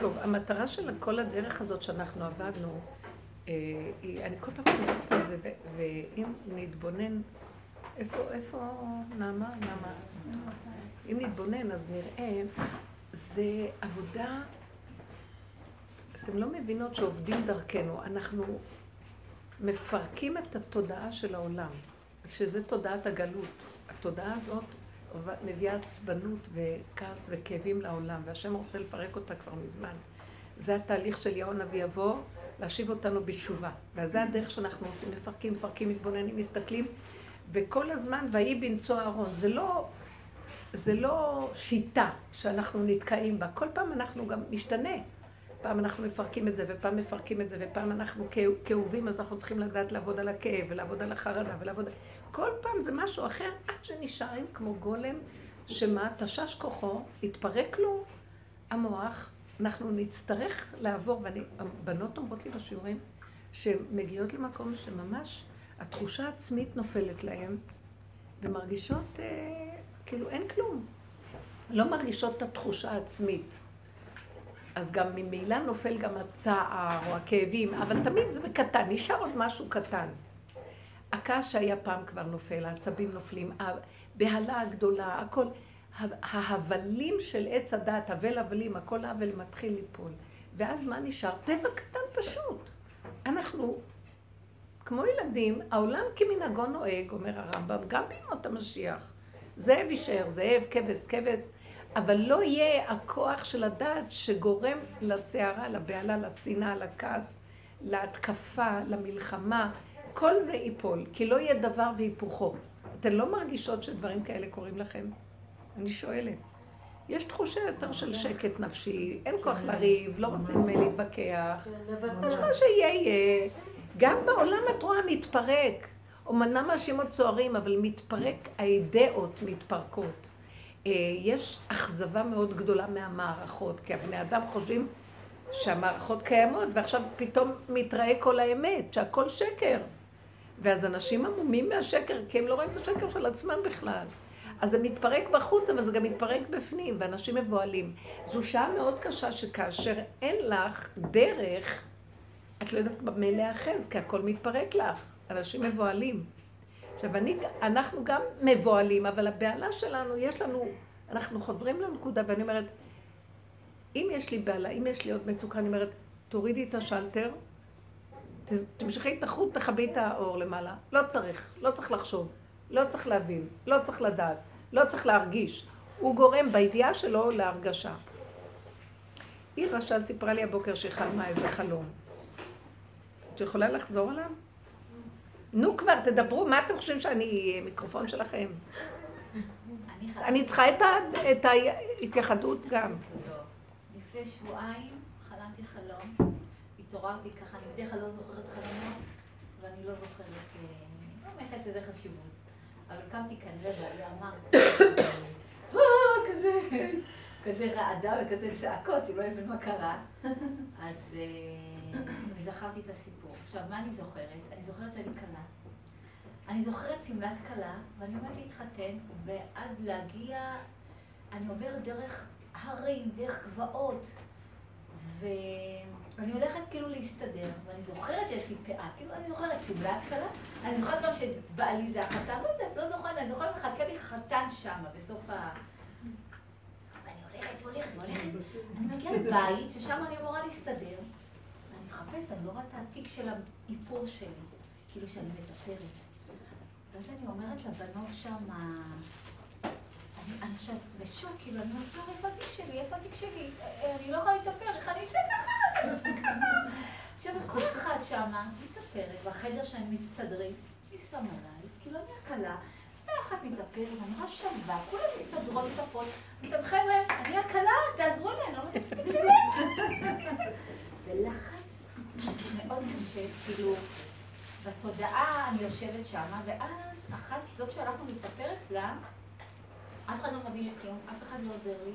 טוב, המטרה של כל הדרך הזאת שאנחנו עבדנו, אה, היא, אני כל פעם חוזרת על זה, ואם נתבונן, איפה, איפה נעמה? נעמה? אם נתבונן, אז נראה, זה עבודה, אתם לא מבינות שעובדים דרכנו, אנחנו מפרקים את התודעה של העולם, שזה תודעת הגלות. התודעה הזאת מביאה עצבנות וכעס וכאבים לעולם, והשם רוצה לפרק אותה כבר מזמן. זה התהליך של יהון אבי יבוא, להשיב אותנו בתשובה. וזה הדרך שאנחנו עושים, מפרקים, מפרקים, מתבוננים, מסתכלים, וכל הזמן, ויהי בנשוא אהרון. זה לא, זה לא שיטה שאנחנו נתקעים בה, כל פעם אנחנו גם משתנה. פעם אנחנו מפרקים את זה, ופעם מפרקים את זה, ופעם אנחנו כאובים, אז אנחנו צריכים לדעת לעבוד על הכאב, ולעבוד על החרדה, ולעבוד... כל פעם זה משהו אחר, עד שנשארים כמו גולם, שמה, תשש כוחו, התפרק לו המוח, אנחנו נצטרך לעבור, ואני, הבנות אומרות לי בשיעורים, שמגיעות למקום שממש התחושה העצמית נופלת להן, ומרגישות אה, כאילו אין כלום. לא מרגישות את התחושה העצמית. אז גם ממילא נופל גם הצער או הכאבים, אבל תמיד זה בקטן, נשאר עוד משהו קטן. הכעס שהיה פעם כבר נופל, העצבים נופלים, הבהלה הגדולה, הכל, ההבלים של עץ הדת, הבל הבלים, הכל האבל מתחיל ליפול. ואז מה נשאר? טבע קטן פשוט. אנחנו, כמו ילדים, העולם כמנהגו נוהג, אומר הרמב"ם, גם בימות המשיח. זאב יישאר, זאב, כבש, כבש, אבל לא יהיה הכוח של הדעת שגורם לסערה, לבהלה, לשנאה, לכעס, להתקפה, למלחמה. כל זה ייפול, כי לא יהיה דבר והיפוכו. אתן לא מרגישות שדברים כאלה קורים לכם? אני שואלת. יש תחושה יותר של שקט נפשי, אין כוח לריב, לא רוצים להתווכח. יש מה שיהיה יהיה. גם בעולם את רואה מתפרק. אמנם השמות צוערים, אבל מתפרק, האידאות מתפרקות. אה, יש אכזבה מאוד גדולה מהמערכות, כי הבני אדם חושבים שהמערכות קיימות, ועכשיו פתאום מתראה כל האמת, שהכל שקר. ואז אנשים עמומים מהשקר, כי הם לא רואים את השקר של עצמם בכלל. אז זה מתפרק בחוץ, אבל זה גם מתפרק בפנים, ואנשים מבוהלים. זו שעה מאוד קשה שכאשר אין לך דרך, את לא יודעת במה להיאחז, כי הכל מתפרק לך. אנשים מבוהלים. עכשיו, אני, אנחנו גם מבוהלים, אבל הבהלה שלנו, יש לנו, אנחנו חוזרים לנקודה, ואני אומרת, אם יש לי בהלה, אם יש לי עוד מצוקה, אני אומרת, תורידי את השלטר, תמשכי את החוט, תכבי את האור למעלה. לא צריך, לא צריך לחשוב, לא צריך להבין, לא צריך לדעת, לא צריך להרגיש. הוא גורם בידיעה שלו להרגשה. היא למשל סיפרה לי הבוקר שהיא חלמה איזה חלום. את יכולה לחזור עליו? נו כבר, תדברו, מה אתם חושבים שאני מיקרופון שלכם? אני צריכה את ההתייחדות גם. לפני שבועיים חלמתי חלום, התעוררתי ככה, אני בדרך כלל לא זוכרת חלומות, ואני לא זוכרת, אה, לא מייחדת לזה חשיבות. אבל קמתי כנראה ואני אמרתי, אה, כזה, כזה רעדה וכזה צעקות, שלא הבין מה קרה. אז אה, זכרתי את הסיפור. עכשיו, מה אני זוכרת? אני זוכרת שאני כלה. אני זוכרת שמלת כלה, ואני עומדת להתחתן, ועד להגיע, אני עוברת דרך הרים, דרך גבעות, ואני הולכת כאילו להסתדר, ואני זוכרת שיש לי פאה, כאילו אני זוכרת שמלת כלה, אני זוכרת גם שבעלי זה החתן, לא יודעת, לא זוכרת, אני זוכרת מחכה לי חתן שם, בסוף ה... ואני הולכת, הולכת, הולכת, אני מגיעה לבית, ששם אני אמורה להסתדר. מחפשת, אני לא רואה את התיק של האיפור שלי, כאילו שאני מטפרת. ואז אני אומרת לבנות שם, אני עכשיו בשוק, כאילו, אני אומרת, איפה התיק שלי? איפה התיק שלי? אני לא יכולה להתאפר, איך אני אצא ככה? עכשיו, כל אחת שם מתאפרת, בחדר שאני מצטדרים, היא שמה עליי, כאילו, אני הקלה. אחת מתאפרת, אני רואה שווה, כולם מסתדרות, מתאפרות. אתם חבר'ה, אני הקלה, תעזרו לי, אני לא שלי. ולחץ מאוד קשה, כאילו, בתודעה אני יושבת שמה, ואז אחת, זאת שהלכנו להתאפר אצלה, אף אחד לא מביא לי כלום, אף אחד לא עוזר לי,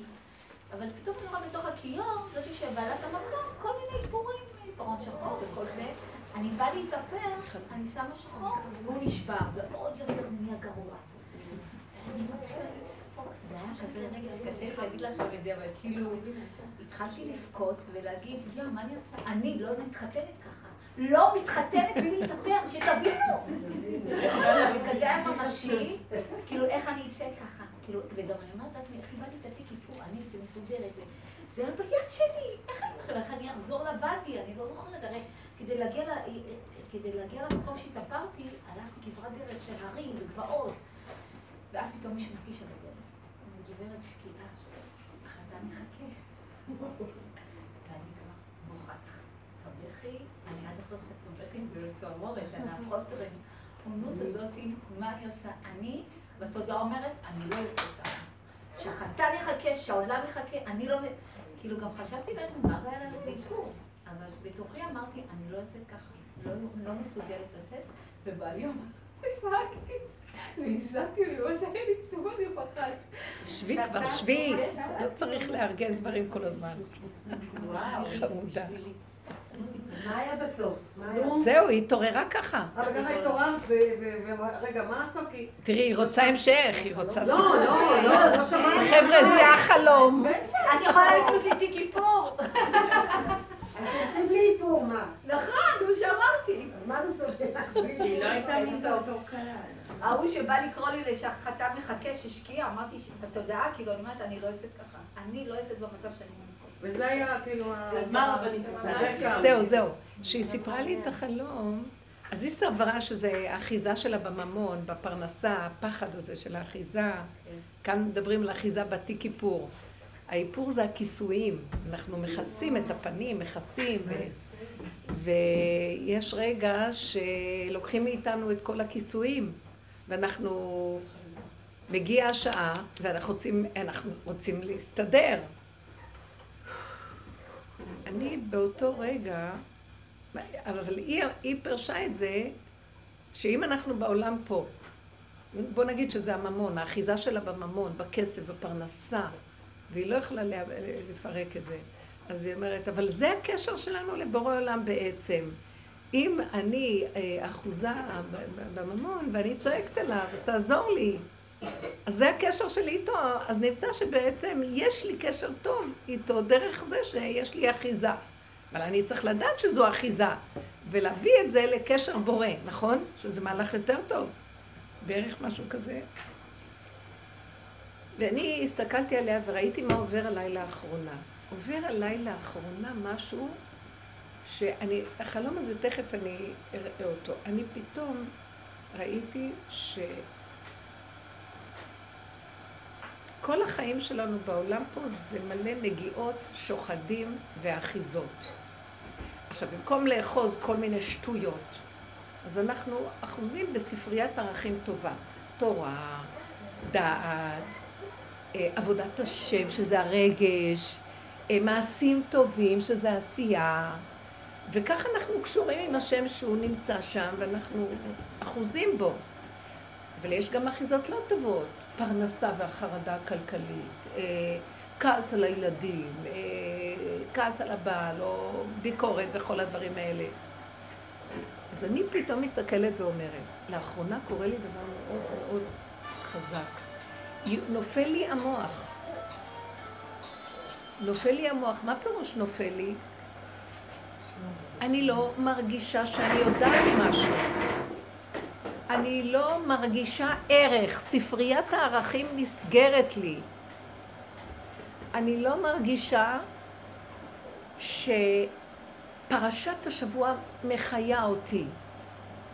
אבל פתאום אני רואה בתוך הכיור, זאת שבעלת המקום, כל מיני איפורים, עיפרון שחור וכל זה. אני באה להתאפר, אני שמה שחור, והוא נשבר, ועוד יותר נהיה גרוע. אני מתחילה זה היה ממש, זה רגע שקשה להגיד לכם את זה, אבל כאילו, התחלתי לבכות ולהגיד, יא, מה אני עושה? אני לא מתחתנת ככה. לא מתחתנת בלי להתאפר, שתבינו. וכזה היה ממשי, כאילו, איך אני אצא ככה? כאילו, וגם אני אומרת לעצמי, איך איבדתי את התיק איפור, אני שמסודרת, זה לא ביד שלי, איך אני אחזור לוואדי, אני לא זוכרת, הרי כדי להגיע כדי להגיע למקום שהתאפרתי, הלכתי כברת דרך של הרים וגבעות. ואז פתאום מישהו מקיש על הדרך. גברת שקיעה, החתן מחכה. ואני כבר בוכה. תרוויחי, אני אז זה תרוויחי בצועמורת, על החוסר הזאת, מה אני עושה? אני בתודעה אומרת, אני לא יוצאת ככה. שהחתן יחכה, שהעולם יחכה, אני לא... כאילו גם חשבתי בעצם, מה הבעיה לנו ביקור? אבל בתוכי אמרתי, אני לא יוצאת ככה. לא, לא מסוגלת לצאת, ובעלי אמר, צעקתי, והזעתי זה היה לי. שבי כבר, שבי, לא צריך לארגן דברים כל הזמן. חמודה. מה היה בסוף? זהו, היא התעוררה ככה. אבל ככה התעוררת, ורגע, מה הסוף? תראי, היא רוצה המשך, היא רוצה לא, סיפור. לא, לא, לא, לא שמעתי. חבר'ה, זה החלום. את יכולה לקנות לי תיק איפור. לי איפור, מה? נכון, כמו שאמרתי. אז מה בסוף? שהיא לא הייתה מסוף. ההוא שבא לקרוא לי שהחתן מחכה, שהשקיע, אמרתי בתודעה, כאילו, אני אומרת, אני לא יוצאת ככה. אני לא יוצאת במצב שאני נמצאת. וזה היה כאילו... אז מה הרבנית זהו, זהו. כשהיא סיפרה לי את החלום, אז היא סברה שזה האחיזה שלה בממון, בפרנסה, הפחד הזה של האחיזה. כן. כאן מדברים על אחיזה בתיק כיפור. האיפור זה הכיסויים, אנחנו מכסים את הפנים, מכסים, ו... ויש רגע שלוקחים מאיתנו את כל הכיסויים, ואנחנו... מגיעה השעה, ואנחנו רוצים, רוצים להסתדר. אני באותו רגע, אבל היא, היא פרשה את זה, שאם אנחנו בעולם פה, בוא נגיד שזה הממון, האחיזה שלה בממון, בכסף, בפרנסה, והיא לא יכלה לפרק את זה. אז היא אומרת, אבל זה הקשר שלנו לבורא עולם בעצם. אם אני אה, אחוזה בממון ואני צועקת עליו, אז תעזור לי. אז זה הקשר שלי איתו, אז נמצא שבעצם יש לי קשר טוב איתו דרך זה שיש לי אחיזה. אבל אני צריך לדעת שזו אחיזה, ולהביא את זה לקשר בורא, נכון? שזה מהלך יותר טוב. בערך משהו כזה. ואני הסתכלתי עליה וראיתי מה עובר עליי לאחרונה. עובר עליי לאחרונה משהו שאני, החלום הזה, תכף אני אראה אותו. אני פתאום ראיתי ש... כל החיים שלנו בעולם פה זה מלא נגיעות, שוחדים ואחיזות. עכשיו, במקום לאחוז כל מיני שטויות, אז אנחנו אחוזים בספריית ערכים טובה. תורה, דעת, אה, עבודת השם, שזה הרגש, אה, מעשים טובים, שזה עשייה, וככה אנחנו קשורים עם השם שהוא נמצא שם, ואנחנו אחוזים בו. אבל יש גם אחיזות לא טובות, פרנסה והחרדה הכלכלית, אה, כעס על הילדים, כעס על הבעל, או ביקורת וכל הדברים האלה. אז אני פתאום מסתכלת ואומרת, לאחרונה קורה לי דבר מאוד מאוד חזק. נופל לי המוח. נופל לי המוח. מה פירוש נופל לי? אני לא מרגישה שאני יודעת משהו. אני לא מרגישה ערך. ספריית הערכים נסגרת לי. אני לא מרגישה שפרשת השבוע מחיה אותי.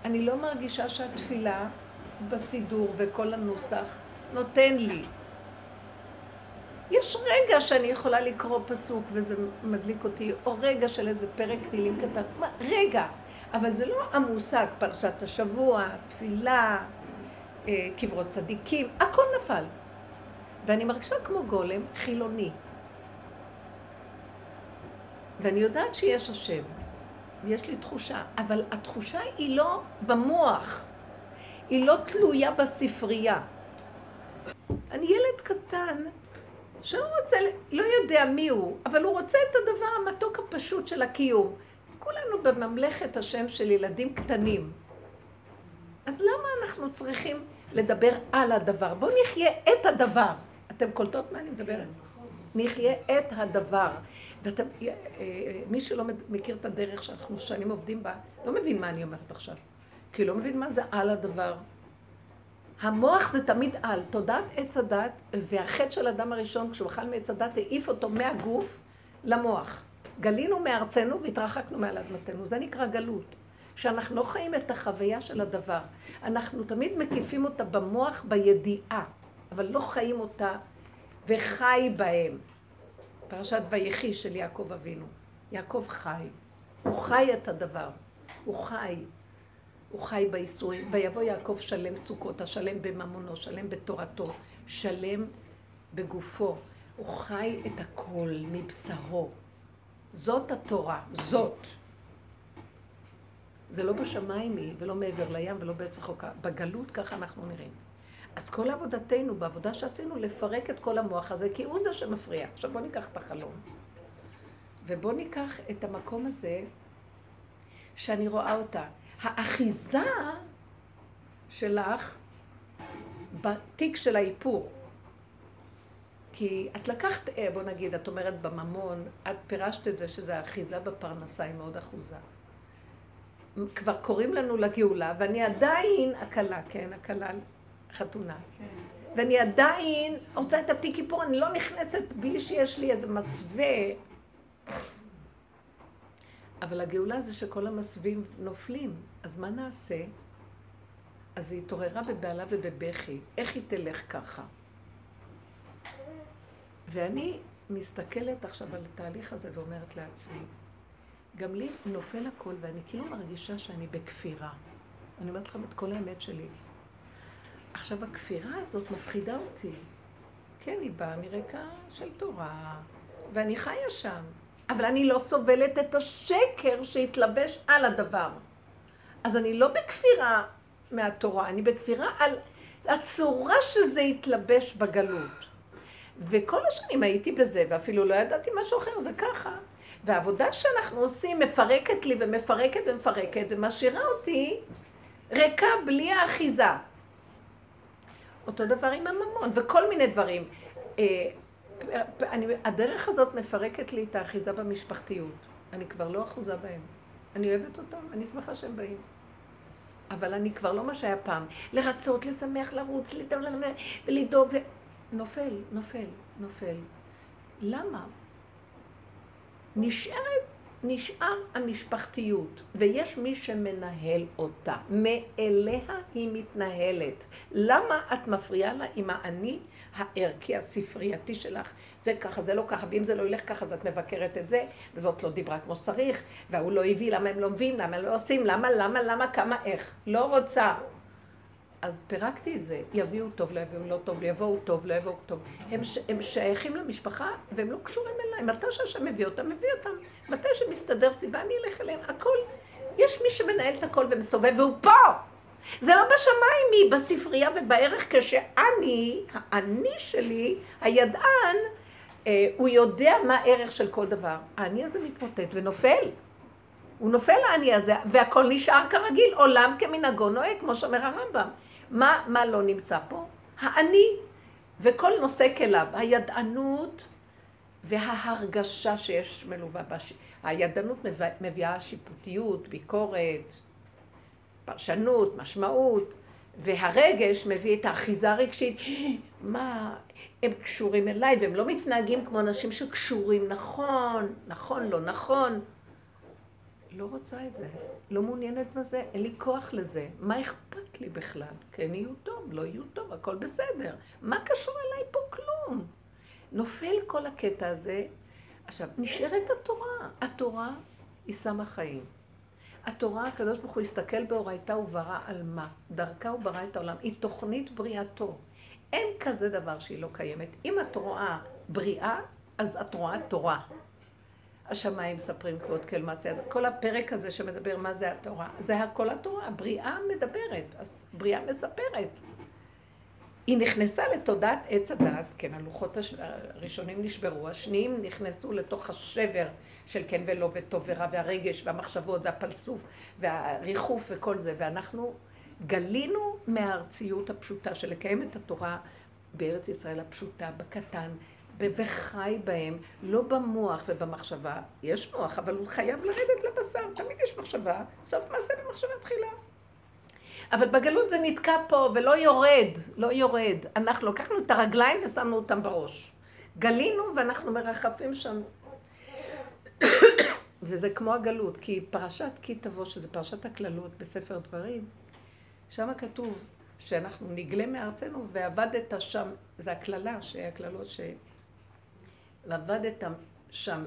אני לא מרגישה שהתפילה בסידור וכל הנוסח נותן לי. יש רגע שאני יכולה לקרוא פסוק וזה מדליק אותי, או רגע של איזה פרק תהילים קטן, רגע, אבל זה לא המושג פרשת השבוע, תפילה, אה, קברות צדיקים, הכל נפל. ואני מרגישה כמו גולם חילוני. ואני יודעת שיש השם, ויש לי תחושה, אבל התחושה היא לא במוח, היא לא תלויה בספרייה. אני ילד קטן שלא רוצה, לא יודע מי הוא, אבל הוא רוצה את הדבר המתוק הפשוט של הקיום. כולנו בממלכת השם של ילדים קטנים. אז למה אנחנו צריכים לדבר על הדבר? בואו נחיה את הדבר. אתם קולטות מה אני מדברת? נחיה את הדבר. ואתם, אה, אה, מי שלא מכיר את הדרך שאנחנו שנים עובדים בה, לא מבין מה אני אומרת עכשיו. כי לא מבין מה זה על הדבר. המוח זה תמיד על. תודעת עץ הדת, והחטא של אדם הראשון, כשהוא אכל מעץ הדת, העיף אותו מהגוף למוח. גלינו מארצנו והתרחקנו מעל אדמתנו. זה נקרא גלות. שאנחנו לא חיים את החוויה של הדבר. אנחנו תמיד מקיפים אותה במוח בידיעה, אבל לא חיים אותה וחי בהם. פרשת ויחי של יעקב אבינו. יעקב חי. הוא חי את הדבר. הוא חי. הוא חי בייסורים. ויבוא יעקב שלם סוכות, השלם בממונו, שלם בתורתו, שלם בגופו. הוא חי את הכל מבשרו. זאת התורה, זאת. זה לא בשמיים היא, ולא מעבר לים, ולא בעץ החוקה. בגלות ככה אנחנו נראים. אז כל עבודתנו, בעבודה שעשינו, לפרק את כל המוח הזה, כי הוא זה שמפריע. עכשיו בואו ניקח את החלום. ובואו ניקח את המקום הזה, שאני רואה אותה. האחיזה שלך בתיק של האיפור. כי את לקחת, אה, בוא נגיד, את אומרת בממון, את פירשת את זה שזה האחיזה בפרנסה היא מאוד אחוזה. כבר קוראים לנו לגאולה, ואני עדיין הכלה, כן, הכלה חתונה. כן. ואני עדיין רוצה את התיק כיפור, אני לא נכנסת בלי שיש לי איזה מסווה. אבל הגאולה זה שכל המסווים נופלים, אז מה נעשה? אז היא התעוררה בבהלה ובבכי. איך היא תלך ככה? ואני מסתכלת עכשיו על התהליך הזה ואומרת לעצמי, גם לי נופל הכל ואני כאילו מרגישה שאני בכפירה. אני אומרת לכם את כל האמת שלי. עכשיו, הכפירה הזאת מפחידה אותי. כן, היא באה מרקע של תורה, ואני חיה שם. אבל אני לא סובלת את השקר שהתלבש על הדבר. אז אני לא בכפירה מהתורה, אני בכפירה על הצורה שזה התלבש בגלות. וכל השנים הייתי בזה, ואפילו לא ידעתי משהו אחר, זה ככה. והעבודה שאנחנו עושים מפרקת לי ומפרקת ומפרקת ומשאירה אותי ריקה בלי האחיזה. אותו דבר עם הממון וכל מיני דברים. אני, הדרך הזאת מפרקת לי את האחיזה במשפחתיות. אני כבר לא אחוזה בהם. אני אוהבת אותם, אני שמחה שהם באים. אבל אני כבר לא מה שהיה פעם. לרצות, לשמח, לרוץ, לדאוג, נופל, נופל, נופל. למה? נשארת, נשאר המשפחתיות, ויש מי שמנהל אותה. מאליה היא מתנהלת. למה את מפריעה לה עם האני הערכי הספרייתי שלך? זה ככה, זה לא ככה, ואם זה לא ילך ככה, אז את מבקרת את זה, וזאת לא דיברה כמו שצריך, וההוא לא הביא, למה הם לא מביאים, למה הם לא עושים, למה, למה, למה, כמה, איך. לא רוצה. אז פירקתי את זה, יביאו טוב, לא יביאו לא טוב, יבואו טוב, לא יבואו טוב. הם, ש, הם שייכים למשפחה והם לא קשורים אליי. מתי שהשם מביא אותם, מביא אותם. מתי שמסתדר סיבה, אני אלך אליהם. הכל, יש מי שמנהל את הכל ומסובב, והוא פה! זה לא בשמיים, היא בספרייה ובערך כשאני, האני שלי, הידען, אה, הוא יודע מה הערך של כל דבר. האני הזה מתמוטט ונופל. הוא נופל האני הזה, והכל נשאר כרגיל, עולם כמנהגו נוהג, כמו שאומר הרמב"ם. מה, מה לא נמצא פה? האני, וכל נושא כליו, הידענות וההרגשה שיש מלווה בה. הידענות מביאה שיפוטיות, ביקורת, פרשנות, משמעות, והרגש מביא את האחיזה הרגשית. מה, הם קשורים אליי, והם לא מתנהגים כמו אנשים שקשורים נכון, נכון, לא נכון. לא רוצה את זה, לא מעוניינת בזה, אין לי כוח לזה. מה אכפת לי בכלל? כן יהיו טוב, לא יהיו טוב, הכל בסדר. מה קשור אליי פה? כלום. נופל כל הקטע הזה. עכשיו, נשארת התורה. התורה היא שמה חיים. התורה, הקדוש ברוך הוא הסתכל באורייתא וברא על מה? דרכה הוא ברא את העולם. היא תוכנית בריאתו. אין כזה דבר שהיא לא קיימת. אם את רואה בריאה, אז את רואה תורה. השמיים מספרים כבוד כל מעשה, כל הפרק הזה שמדבר מה זה התורה, זה הכל התורה, הבריאה מדברת, בריאה מספרת. היא נכנסה לתודעת עץ הדת, כן, הלוחות הראשונים נשברו, השניים נכנסו לתוך השבר של כן ולא וטוב ורע והרגש והמחשבות והפלסוף והריחוף וכל זה, ואנחנו גלינו מהארציות הפשוטה של לקיים את התורה בארץ ישראל הפשוטה, בקטן, וחי בהם, לא במוח ובמחשבה. יש מוח, אבל הוא חייב לרדת לבשר, תמיד יש מחשבה, סוף מעשה במחשבה תחילה. אבל בגלות זה נתקע פה ולא יורד, לא יורד. אנחנו לקחנו את הרגליים ושמנו אותם בראש. גלינו ואנחנו מרחפים שם. וזה כמו הגלות, כי פרשת כי תבוא, שזה פרשת הקללות בספר דברים, שם כתוב שאנחנו נגלה מארצנו ועבדת שם, זה הקללה, שהקללות ש... ועבדת שם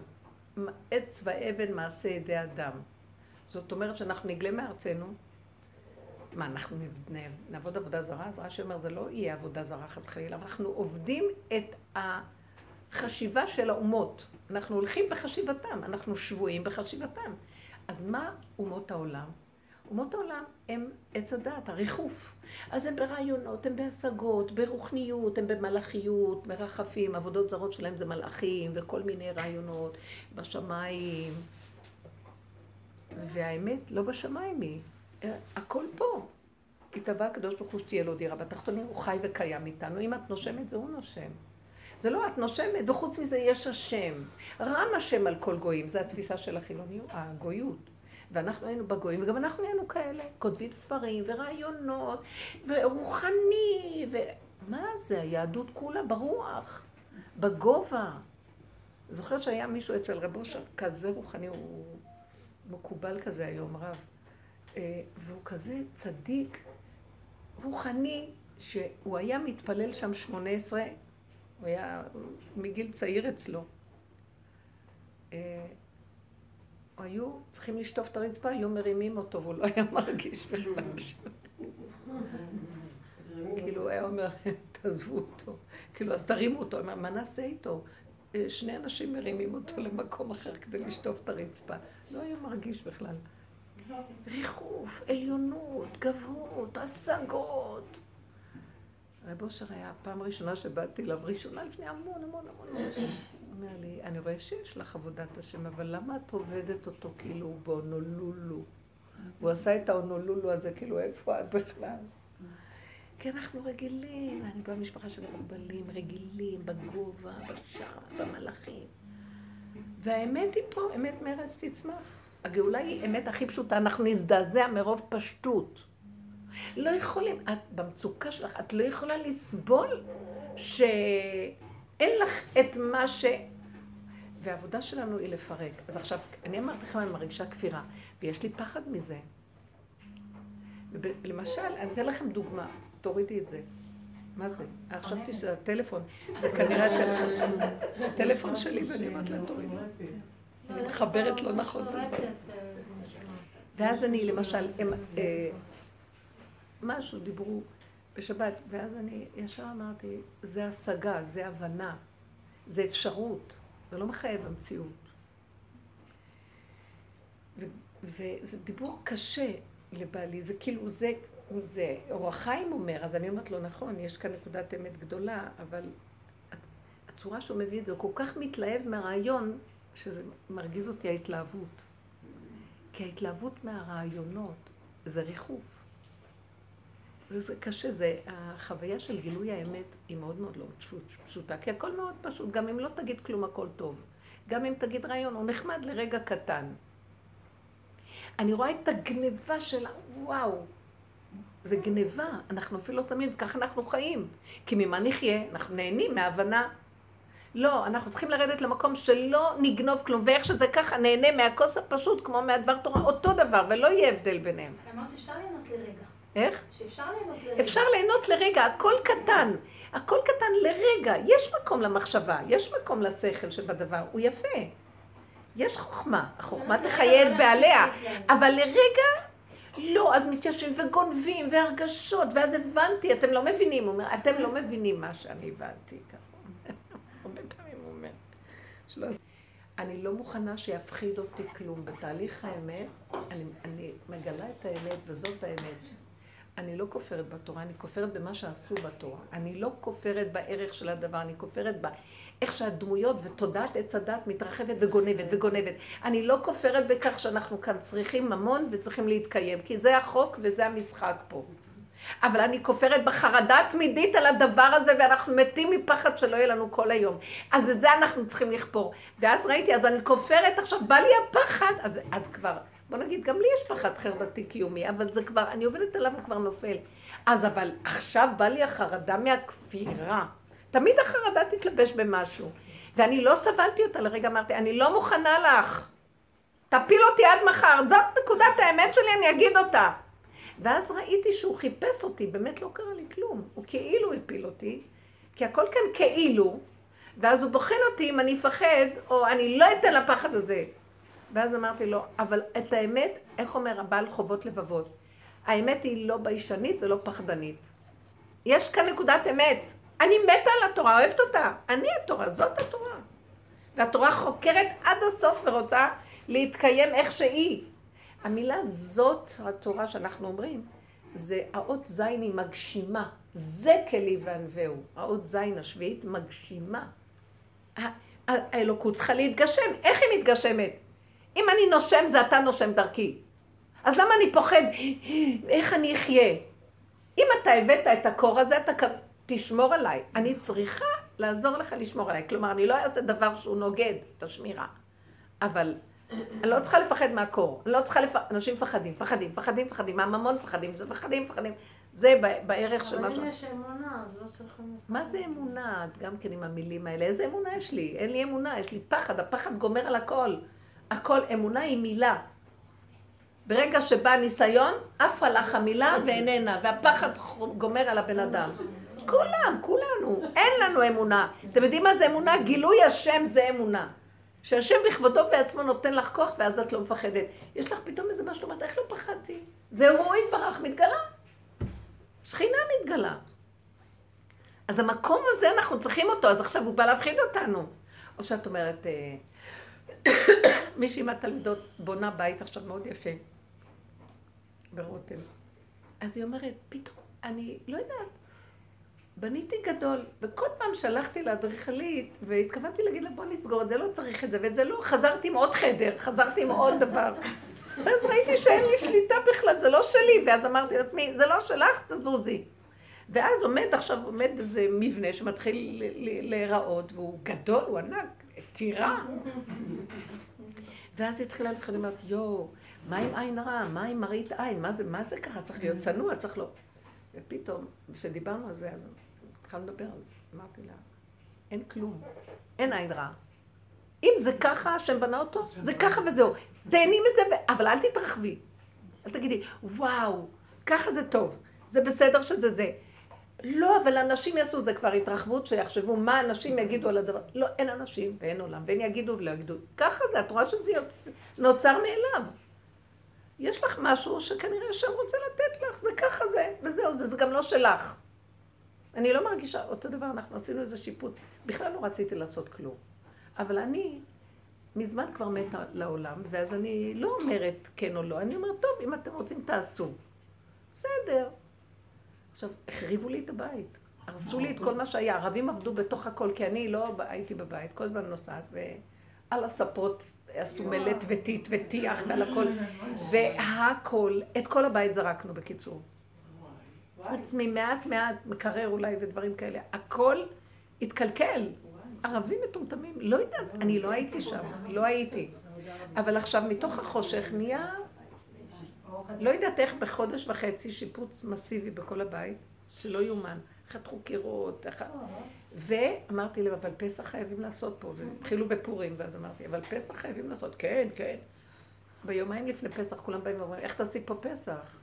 עץ ואבן מעשה ידי אדם. זאת אומרת שאנחנו נגלה מארצנו, מה, אנחנו נעבוד עבודה זרה? אז רש"י אומר, זה לא יהיה עבודה זרה חד חלילה, אנחנו עובדים את החשיבה של האומות. אנחנו הולכים בחשיבתם, אנחנו שבויים בחשיבתם. אז מה אומות העולם? אומות העולם הם עץ הדעת, הריחוף. אז הם ברעיונות, הם בהשגות, ברוחניות, הם במלאכיות, מרחפים, עבודות זרות שלהם זה מלאכים וכל מיני רעיונות בשמיים. והאמת, לא בשמיים היא, הכל פה. התאווה הקדוש ברוך הוא שתהיה לו דירה בתחתונים, הוא חי וקיים איתנו. אם את נושמת, זה הוא נושם. זה לא את נושמת, וחוץ מזה יש השם. רם השם על כל גויים, זו התפיסה של החילוניות, הגויות. ואנחנו היינו בגויים, וגם אנחנו היינו כאלה, כותבים ספרים ורעיונות, ורוחני, ומה זה, היהדות כולה ברוח, בגובה. זוכר שהיה מישהו אצל רב אושר כזה רוחני, הוא מקובל כזה היום, רב. אה, והוא כזה צדיק, רוחני, שהוא היה מתפלל שם שמונה עשרה, הוא היה מגיל צעיר אצלו. היו צריכים לשטוף את הרצפה, היו מרימים אותו והוא לא היה מרגיש בכלל. כאילו, הוא היה אומר להם, תעזבו אותו. כאילו, אז תרימו אותו. מה נעשה איתו? אה, שני אנשים מרימים אותו למקום אחר כדי לשטוף את הרצפה. לא היה מרגיש בכלל. ריחוף, עליונות, גבהות, השגות. רב אושר היה הפעם הראשונה שבאתי אליו, ראשונה לפני המון המון המון שנים. אומר לי, אני רואה שיש לך עבודת השם, אבל למה את עובדת אותו כאילו הוא באונולולו? הוא עשה את האונולולו הזה, כאילו איפה את בכלל? כי אנחנו רגילים, אני במשפחה של מוגבלים, רגילים, בגובה, בשער, במלאכים. והאמת היא פה, אמת מרץ תצמח. הגאולה היא אמת הכי פשוטה, אנחנו נזדעזע מרוב פשטות. לא יכולים, את במצוקה שלך, את לא יכולה לסבול שאין לך את מה ש... והעבודה שלנו היא לפרק. אז עכשיו, אני אמרתי לכם, אני מרגישה כפירה, ויש לי פחד מזה. למשל, אני אתן לכם דוגמה, תורידי את זה. מה זה? חשבתי שזה הטלפון, זה כנראה הטלפון, הטלפון שלי, ואני אומרת להם, תורידי. אני מחברת לא נכון. ואז אני, למשל, אה, משהו דיברו בשבת, ואז אני ישר אמרתי, זה השגה, זה הבנה, זה אפשרות, זה לא מחייב המציאות. וזה דיבור קשה לבעלי, זה כאילו, זה, זה אורח חיים אומר, אז אני אומרת לו, נכון, יש כאן נקודת אמת גדולה, אבל הצורה שהוא מביא את זה, הוא כל כך מתלהב מהרעיון, שזה מרגיז אותי ההתלהבות. כי ההתלהבות מהרעיונות זה ריחוף. זה, זה קשה, זה, החוויה של גילוי האמת היא מאוד מאוד לא פשוטה, כי הכל מאוד פשוט, גם אם לא תגיד כלום הכל טוב. גם אם תגיד רעיון, הוא נחמד לרגע קטן. אני רואה את הגניבה שלה, וואו, זה גניבה, אנחנו אפילו לא שמים, וככה אנחנו חיים. כי ממה נחיה? אנחנו נהנים מהבנה לא, אנחנו צריכים לרדת למקום שלא נגנוב כלום, ואיך שזה ככה, נהנה מהכוס הפשוט כמו מהדבר תורה, אותו דבר, ולא יהיה הבדל ביניהם. אמרת שאפשר ליהנות לרגע. איך? שאפשר ליהנות לרגע. אפשר ליהנות לרגע, הכל קטן. הכל קטן לרגע. יש מקום למחשבה, יש מקום לשכל שבדבר, הוא יפה. יש חוכמה, החוכמה תחיה את בעליה, אבל לרגע, לא, אז מתיישבים וגונבים והרגשות, ואז הבנתי, אתם לא מבינים, הוא אומר, אתם לא מבינים מה שאני הבנתי ככה. הרבה פעמים הוא אומר. שלא... אני לא מוכנה שיפחיד אותי כלום. בתהליך האמת, אני, אני מגלה את האמת, וזאת האמת. אני לא כופרת בתורה, אני כופרת במה שעשו בתורה. אני לא כופרת בערך של הדבר, אני כופרת ב... איך שהדמויות ותודעת עץ הדת מתרחבת וגונבת וגונבת. אני לא כופרת בכך שאנחנו כאן צריכים ממון וצריכים להתקיים, כי זה החוק וזה המשחק פה. אבל אני כופרת בחרדה תמידית על הדבר הזה, ואנחנו מתים מפחד שלא יהיה לנו כל היום. אז לזה אנחנו צריכים לכפור. ואז ראיתי, אז אני כופרת, עכשיו בא לי הפחד, אז, אז כבר, בוא נגיד, גם לי יש פחד חרדתי קיומי, אבל זה כבר, אני עובדת עליו וכבר נופל. אז אבל עכשיו בא לי החרדה מהכפירה. תמיד החרדה תתלבש במשהו. ואני לא סבלתי אותה לרגע, אמרתי, אני לא מוכנה לך. תפיל אותי עד מחר. זאת נקודת האמת שלי, אני אגיד אותה. ואז ראיתי שהוא חיפש אותי, באמת לא קרה לי כלום. הוא כאילו הפיל אותי, כי הכל כאן כאילו, ואז הוא בוחן אותי אם אני אפחד, או אני לא אתן לפחד הזה. ואז אמרתי לו, אבל את האמת, איך אומר הבעל חובות לבבות? האמת היא לא ביישנית ולא פחדנית. יש כאן נקודת אמת. אני מתה על התורה, אוהבת אותה. אני התורה, זאת התורה. והתורה חוקרת עד הסוף ורוצה להתקיים איך שהיא. המילה זאת התורה שאנחנו אומרים, זה האות זין היא מגשימה. זה כלי וענווהו. האות זין השביעית מגשימה. האלוקות צריכה להתגשם. איך היא מתגשמת? אם אני נושם זה אתה נושם דרכי. אז למה אני פוחד? איך אני אחיה? אם אתה הבאת את הקור הזה, אתה תשמור עליי. אני צריכה לעזור לך לשמור עליי. כלומר, אני לא אעשה דבר שהוא נוגד את השמירה. אבל אני לא צריכה לפחד מהקור. אני לא צריכה לפחד, אנשים מפחדים, מפחדים, מפחדים, מפחדים, מהממון מפחדים, זה מפחדים, מפחדים. זה בערך של משהו. אבל אם יש אמונה, אז לא צריכים... מה זה אמונה? גם כן עם המילים האלה. איזה אמונה יש לי? אין לי אמונה, יש לי פחד. הפחד גומר על הכל. הכל, אמונה היא מילה. ברגע שבא ניסיון, עפה לך המילה ואיננה, והפחד גומר על הבן אדם. כולם, כולנו, אין לנו אמונה. אתם יודעים מה זה אמונה? גילוי השם זה אמונה. שהשם בכבודו ועצמו נותן לך כוח ואז את לא מפחדת. יש לך פתאום איזה משהו, אומרת, איך לא פחדתי? זה הוא יתברך, מתגלה. שכינה מתגלה. אז המקום הזה, אנחנו צריכים אותו, אז עכשיו הוא בא להפחיד אותנו. או שאת אומרת, אה, מישהי מהתלמידות בונה בית עכשיו מאוד יפה, ברותם. אז היא אומרת, פתאום, אני לא יודעת, בניתי גדול, וכל פעם שהלכתי לאדריכלית, והתכוונתי להגיד לה, בוא נסגור את זה, לא צריך את זה, ואת זה לא, חזרתי עם עוד חדר, חזרתי עם עוד דבר. ואז ראיתי שאין לי שליטה בכלל, זה לא שלי, ואז אמרתי לעצמי, זה לא שלך, תזוזי. ואז עומד עכשיו, עומד איזה מבנה שמתחיל להיראות, והוא גדול, הוא ענק, טירה. ואז התחילה לבחון, אומרת, יואו, מה עם עין רע? מה עם מראית עין? מה זה, מה זה ככה? צריך להיות צנוע, צריך לא... ופתאום, כשדיברנו על זה, אז התחלנו לדבר על זה. אמרתי לה, אין כלום, אין עין רעה. אם זה ככה, השם בנה אותו, זה ככה וזהו. תהני מזה, אבל אל תתרחבי. אל תגידי, וואו, ככה זה טוב, זה בסדר שזה זה. לא, אבל אנשים יעשו, זה כבר התרחבות שיחשבו מה אנשים יגידו על הדבר. לא, אין אנשים ואין עולם, ואין יגידו ולא יגידו. ככה זה, את רואה שזה יוצ... נוצר מאליו. יש לך משהו שכנראה השם רוצה לתת לך, זה ככה זה, וזהו, זה, זה גם לא שלך. אני לא מרגישה, אותו דבר, אנחנו עשינו איזה שיפוץ. בכלל לא רציתי לעשות כלום. אבל אני מזמן כבר מתה לעולם, ואז אני לא אומרת כן או לא, אני אומרת, טוב, אם אתם רוצים, תעשו. בסדר. עכשיו, החריבו לי את הבית. הרסו לי את כל מה שהיה. ערבים עבדו בתוך הכל, כי אני לא הייתי בבית, כל הזמן נוסעת, ועל הספות עשו מלט וטיט וטיח ועל הכל, והכל, את כל הבית זרקנו בקיצור. חוץ ממעט מעט מקרר אולי ודברים כאלה. הכל התקלקל. ערבים מטומטמים, לא יודעת, אני לא הייתי שם, לא הייתי. אבל עכשיו מתוך החושך נהיה, לא יודעת איך בחודש וחצי שיפוץ מסיבי בכל הבית, שלא יאומן. חתכו קירות, ואמרתי להם, אבל פסח חייבים לעשות פה, והתחילו בפורים, ואז אמרתי, אבל פסח חייבים לעשות, כן, כן. ביומיים לפני פסח כולם באים ואומרים, איך תעשי פה פסח?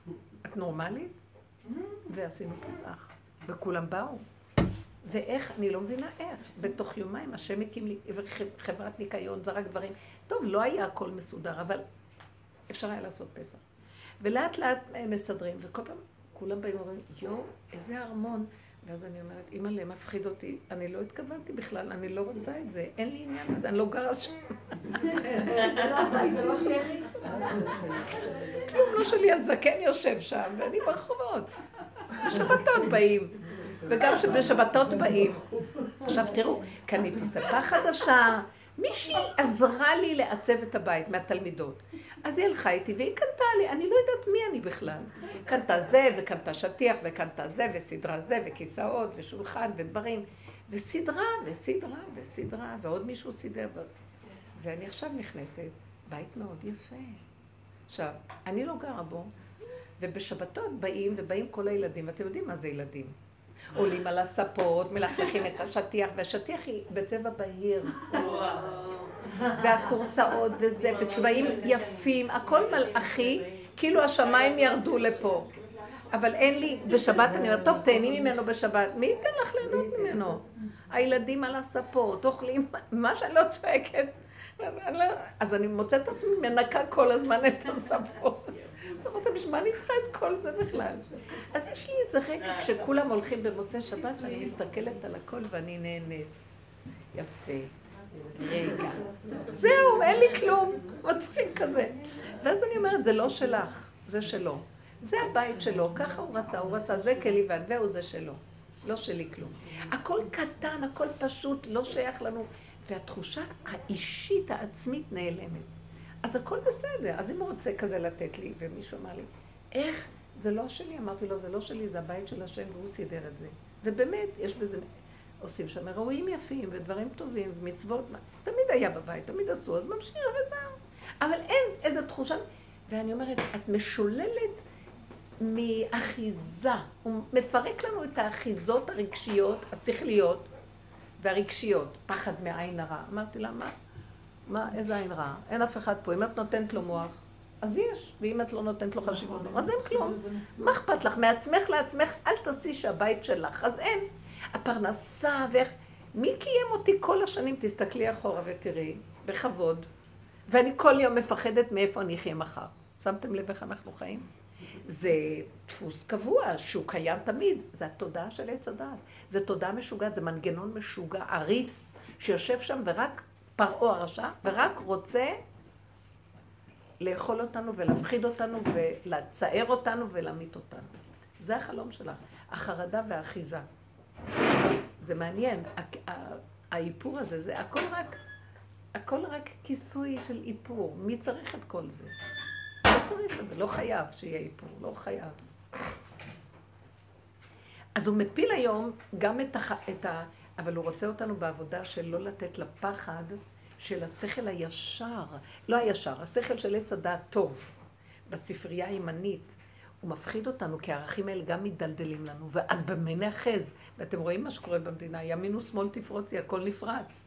את נורמלית? ועשינו פסח, וכולם באו. ואיך, אני לא מבינה איך. בתוך יומיים השם הקים לי חברת ניקיון, זרק דברים. טוב, לא היה הכל מסודר, אבל אפשר היה לעשות פסח. ולאט לאט מסדרים, וכל פעם כולם באים ואומרים, יואו, איזה ארמון. ואז אני אומרת, אימא'לה, מפחיד אותי, אני לא התכוונתי בכלל, אני לא רוצה את זה, אין לי עניין בזה, אני לא גרה שם. זה לא שלי? כלום לא שלי, הזקן יושב שם, ואני ברחובות. בשבתות באים, וגם בשבתות באים. עכשיו תראו, קניתי ספה חדשה, מישהי עזרה לי לעצב את הבית מהתלמידות. אז היא הלכה איתי והיא קנתה לי, אני לא יודעת מי אני בכלל. קנתה זה, וקנתה שטיח, וקנתה זה, וסידרה זה, וכיסאות, ושולחן, ודברים. וסידרה, וסידרה, וסידרה, ועוד מישהו סידר. ו... ואני עכשיו נכנסת, בית מאוד יפה. עכשיו, אני לא גרה בו, ובשבתות באים, ובאים כל הילדים, ואתם יודעים מה זה ילדים. עולים על הספות, מלכלכים את השטיח, והשטיח היא בצבע בהיר. והכורסאות וזה, בצבעים יפים, הכל מלאכי, כאילו השמיים ירדו לפה. אבל אין לי, בשבת אני אומרת, טוב, תהני ממנו בשבת. מי ייתן לך ליהנות ממנו? הילדים על הספות, אוכלים, מה שאני לא צועקת. אז אני מוצאת את עצמי מנקה כל הזמן את הספות. אמרתי, בשביל מה אני צריכה את כל זה בכלל? אז יש לי איזה רגע כשכולם הולכים במוצאי שבת, שאני מסתכלת על הכל ואני נהנית. יפה. רגע. זהו, אין לי כלום. מצחיק כזה. ואז אני אומרת, זה לא שלך, זה שלו. זה הבית שלו, ככה הוא רצה, הוא רצה, זה כלי ועד והוא זה שלו. לא שלי כלום. הכל קטן, הכל פשוט, לא שייך לנו. והתחושה האישית העצמית נעלמת. אז הכל בסדר. אז אם הוא רוצה כזה לתת לי, ומישהו אמר לי, איך? זה לא שלי. אמרתי לו, זה לא שלי, זה הבית של השם, והוא סידר את זה. ובאמת, יש בזה, עושים שם אירועים יפים, ודברים טובים, ומצוות, תמיד היה בבית, תמיד עשו, אז ממשיך וזהו. אבל אין איזו תחושה, ואני אומרת, את משוללת מאחיזה. הוא מפרק לנו את האחיזות הרגשיות, השכליות והרגשיות, פחד מעין הרע. אמרתי לה, מה? מה, איזה עין רע? אין אף אחד פה. אם את נותנת לו מוח, אז יש, ואם את לא נותנת לו חשיבות, אז אין כלום. מה אכפת לך? מעצמך לעצמך, אל תעשי שהבית שלך, אז אין. הפרנסה ואיך... מי קיים אותי כל השנים? תסתכלי אחורה ותראי, בכבוד. ואני כל יום מפחדת מאיפה אני אחיה מחר. שמתם לב איך אנחנו חיים? זה דפוס קבוע, שהוא קיים תמיד. זה התודעה של עץ הדעת. זה תודעה משוגעת, זה מנגנון משוגע, עריץ, שיושב שם ורק פרעה הרשע, ורק רוצה לאכול אותנו ולהפחיד אותנו ולצער אותנו ולהמית אותנו. זה החלום שלך, החרדה והאחיזה. זה מעניין, האיפור הזה, זה הכל רק, הכל רק כיסוי של איפור. מי צריך את כל זה? לא צריך את זה, לא חייב שיהיה איפור, לא חייב. אז הוא מפיל היום גם את, הח... את ה... אבל הוא רוצה אותנו בעבודה של לא לתת לפחד של השכל הישר, לא הישר, השכל של עץ הדעת טוב, בספרייה הימנית. הוא מפחיד אותנו, כי הערכים האלה גם מדלדלים לנו, ואז במה נאחז? ואתם רואים מה שקורה במדינה, ימין ושמאל תפרוצי, הכל נפרץ.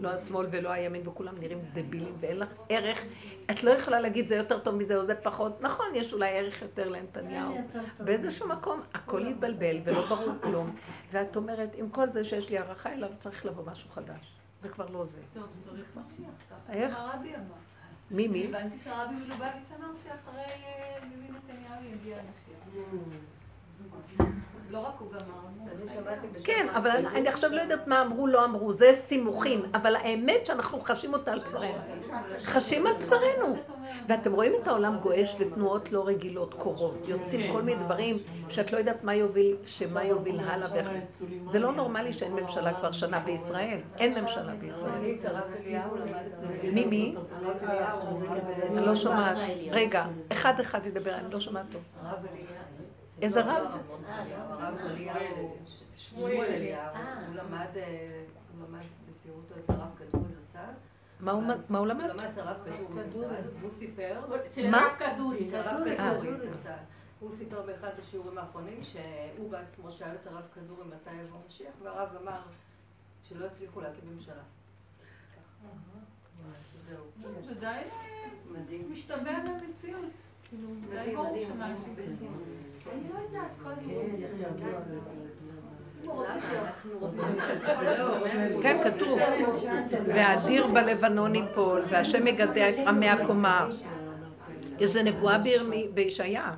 לא השמאל ולא הימין, וכולם נראים דבילים, ואין לך ערך. את לא יכולה להגיד זה יותר טוב מזה או זה פחות. נכון, יש אולי ערך יותר לנתניהו. באיזשהו מקום הכל יתבלבל ולא ברור כלום, ואת אומרת, עם כל זה שיש לי הערכה אליו, צריך לבוא משהו חדש. זה כבר לא זה. טוב, צריך משיח. איך? הרבי אמר. מי מי? הבנתי שהרבי מלובביץ' אמר שאחרי אה, ביבי נתניהו יגיע המשיח. לא רק הוא גם אמר. כן, אבל אני- אני עכשיו לא יודעת מה אמרו, לא אמרו, זה סימוכים, אבל האמת שאנחנו חשים אותה על בשרנו. חשים על בשרנו. ואתם רואים את העולם גועש ותנועות לא רגילות קורות, יוצאים כל מיני דברים שאת לא יודעת מה יוביל, שמה יוביל הלאה ואיך. זה לא נורמלי שאין ממשלה כבר שנה בישראל, אין ממשלה בישראל. מי מי? אני לא שומעת. רגע, אחד אחד ידבר, אני לא שומעת טוב. איזה רב? הרב אליהו, שמואל אליהו, הוא למד אה, הוא למד בצעירותו אצל הרב כדורי זצ"ל. מה הוא- למד? הוא למד אצל הרב כדורי זצ"ל, והוא סיפר, אצל מה? הרב כדורי. אצל הרב אה. כדורי זצ"ל. הוא סיפר באחד השיעורים האחרונים שהוא בעצמו שאל את הרב כדורי מתי יבוא משיח, והרב אמר שלא יצליחו להקים ממשלה. זהו. זה די אה, מדהים. משתווה במציאות. כאילו, די מדהים, ברור מדהים, שמה מדהים. אני לא יודעת, כל כן, כתוב. והאדיר בלבנון ייפול, והשם יגדע את עמי הקומה. יש איזה נבואה בירמי- בישעיה,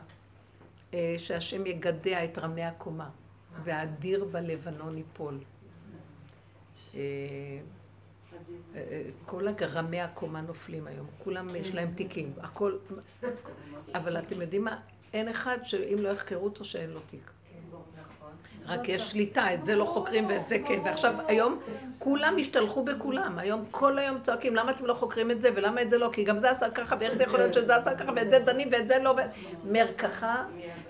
אה, שהשם יגדע את רמי הקומה, והאדיר בלבנון ייפול. כל רמי הקומה נופלים היום, כולם יש להם תיקים, הכל... אבל אתם יודעים מה? אין אחד שאם לא יחקרו אותו שאין לו תיק. רק יש שליטה, את זה לא חוקרים ואת זה כן. ועכשיו, היום כולם השתלחו בכולם. היום כל היום צועקים, למה אתם לא חוקרים את זה ולמה את זה לא? כי גם זה עשה ככה, ואיך זה יכול להיות שזה עשה ככה, ואת זה דנים ואת זה לא... מרקחה,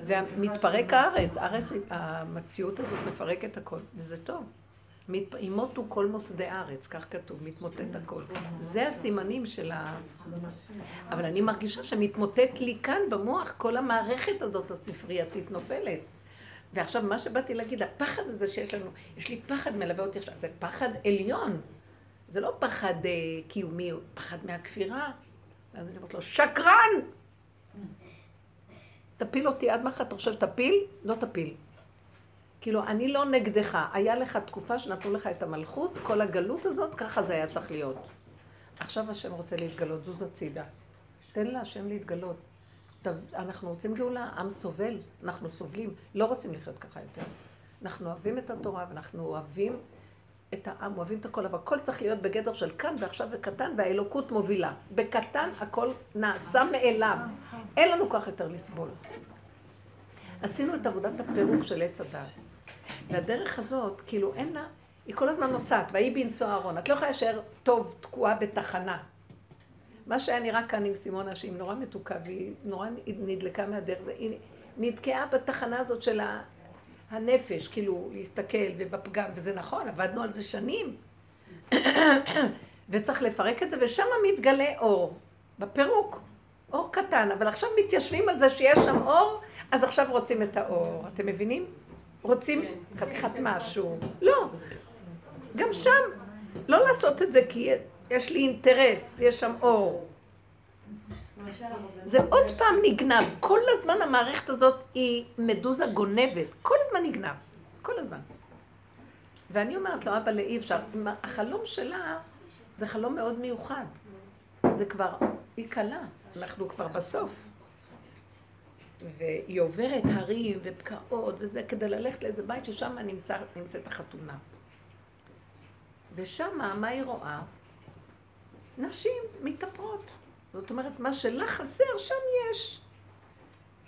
ומתפרק הארץ. הארץ, המציאות הזאת מפרקת הכל, וזה טוב. ימותו כל מוסדי הארץ, כך כתוב, מתמוטט הכל. זה הסימנים של ה... אבל אני מרגישה שמתמוטט לי כאן במוח, כל המערכת הזאת הספרייתית נופלת. ועכשיו מה שבאתי להגיד, הפחד הזה שיש לנו, יש לי פחד מלווה אותי עכשיו, זה פחד עליון. זה לא פחד אה, קיומי, פחד מהכפירה. ואז אני אומרת לו, שקרן! תפיל אותי עד מחר, אתה חושב שתפיל? לא תפיל. כאילו, אני לא נגדך. היה לך תקופה שנתנו לך את המלכות, כל הגלות הזאת, ככה זה היה צריך להיות. עכשיו השם רוצה להתגלות, זוז הצידה. תן להשם להתגלות. אנחנו רוצים גאולה, עם סובל, אנחנו סובלים, לא רוצים לחיות ככה יותר. אנחנו אוהבים את התורה ואנחנו אוהבים את העם, אוהבים את הכל, אבל הכל צריך להיות בגדר של כאן ועכשיו וקטן, והאלוקות מובילה. בקטן הכל נעשה מאליו. אין לנו כוח יותר לסבול. עשינו את עבודת הפירוק של עץ הדעת. והדרך הזאת, כאילו אין לה, היא כל הזמן נוסעת, ויהי בנשוא אהרון. את לא יכולה להישאר טוב תקועה בתחנה. מה שהיה נראה כאן עם סימונה, שהיא נורא מתוקה והיא נורא נדלקה מהדרך, היא נתקעה בתחנה הזאת של הנפש, כאילו להסתכל ובפגם, וזה נכון, עבדנו על זה שנים. וצריך לפרק את זה, ושם מתגלה אור, בפירוק. אור קטן, אבל עכשיו מתיישבים על זה שיש שם אור, אז עכשיו רוצים את האור. אתם מבינים? רוצים כן. חתיכת משהו. לא. גם שם. לא לעשות את זה כי יש לי אינטרס, יש שם אור. זה עוד פעם נגנב. כל הזמן המערכת הזאת היא מדוזה גונבת. כל הזמן נגנב. כל הזמן. ואני אומרת לו, אבא, לאי אפשר. החלום שלה זה חלום מאוד מיוחד. זה כבר, היא קלה. אנחנו כבר בסוף. והיא עוברת הרים ובקעות וזה כדי ללכת לאיזה בית ששם נמצא, נמצאת החתונה. ושם, מה היא רואה? נשים מתאפרות. זאת אומרת, מה שלך חסר, שם יש.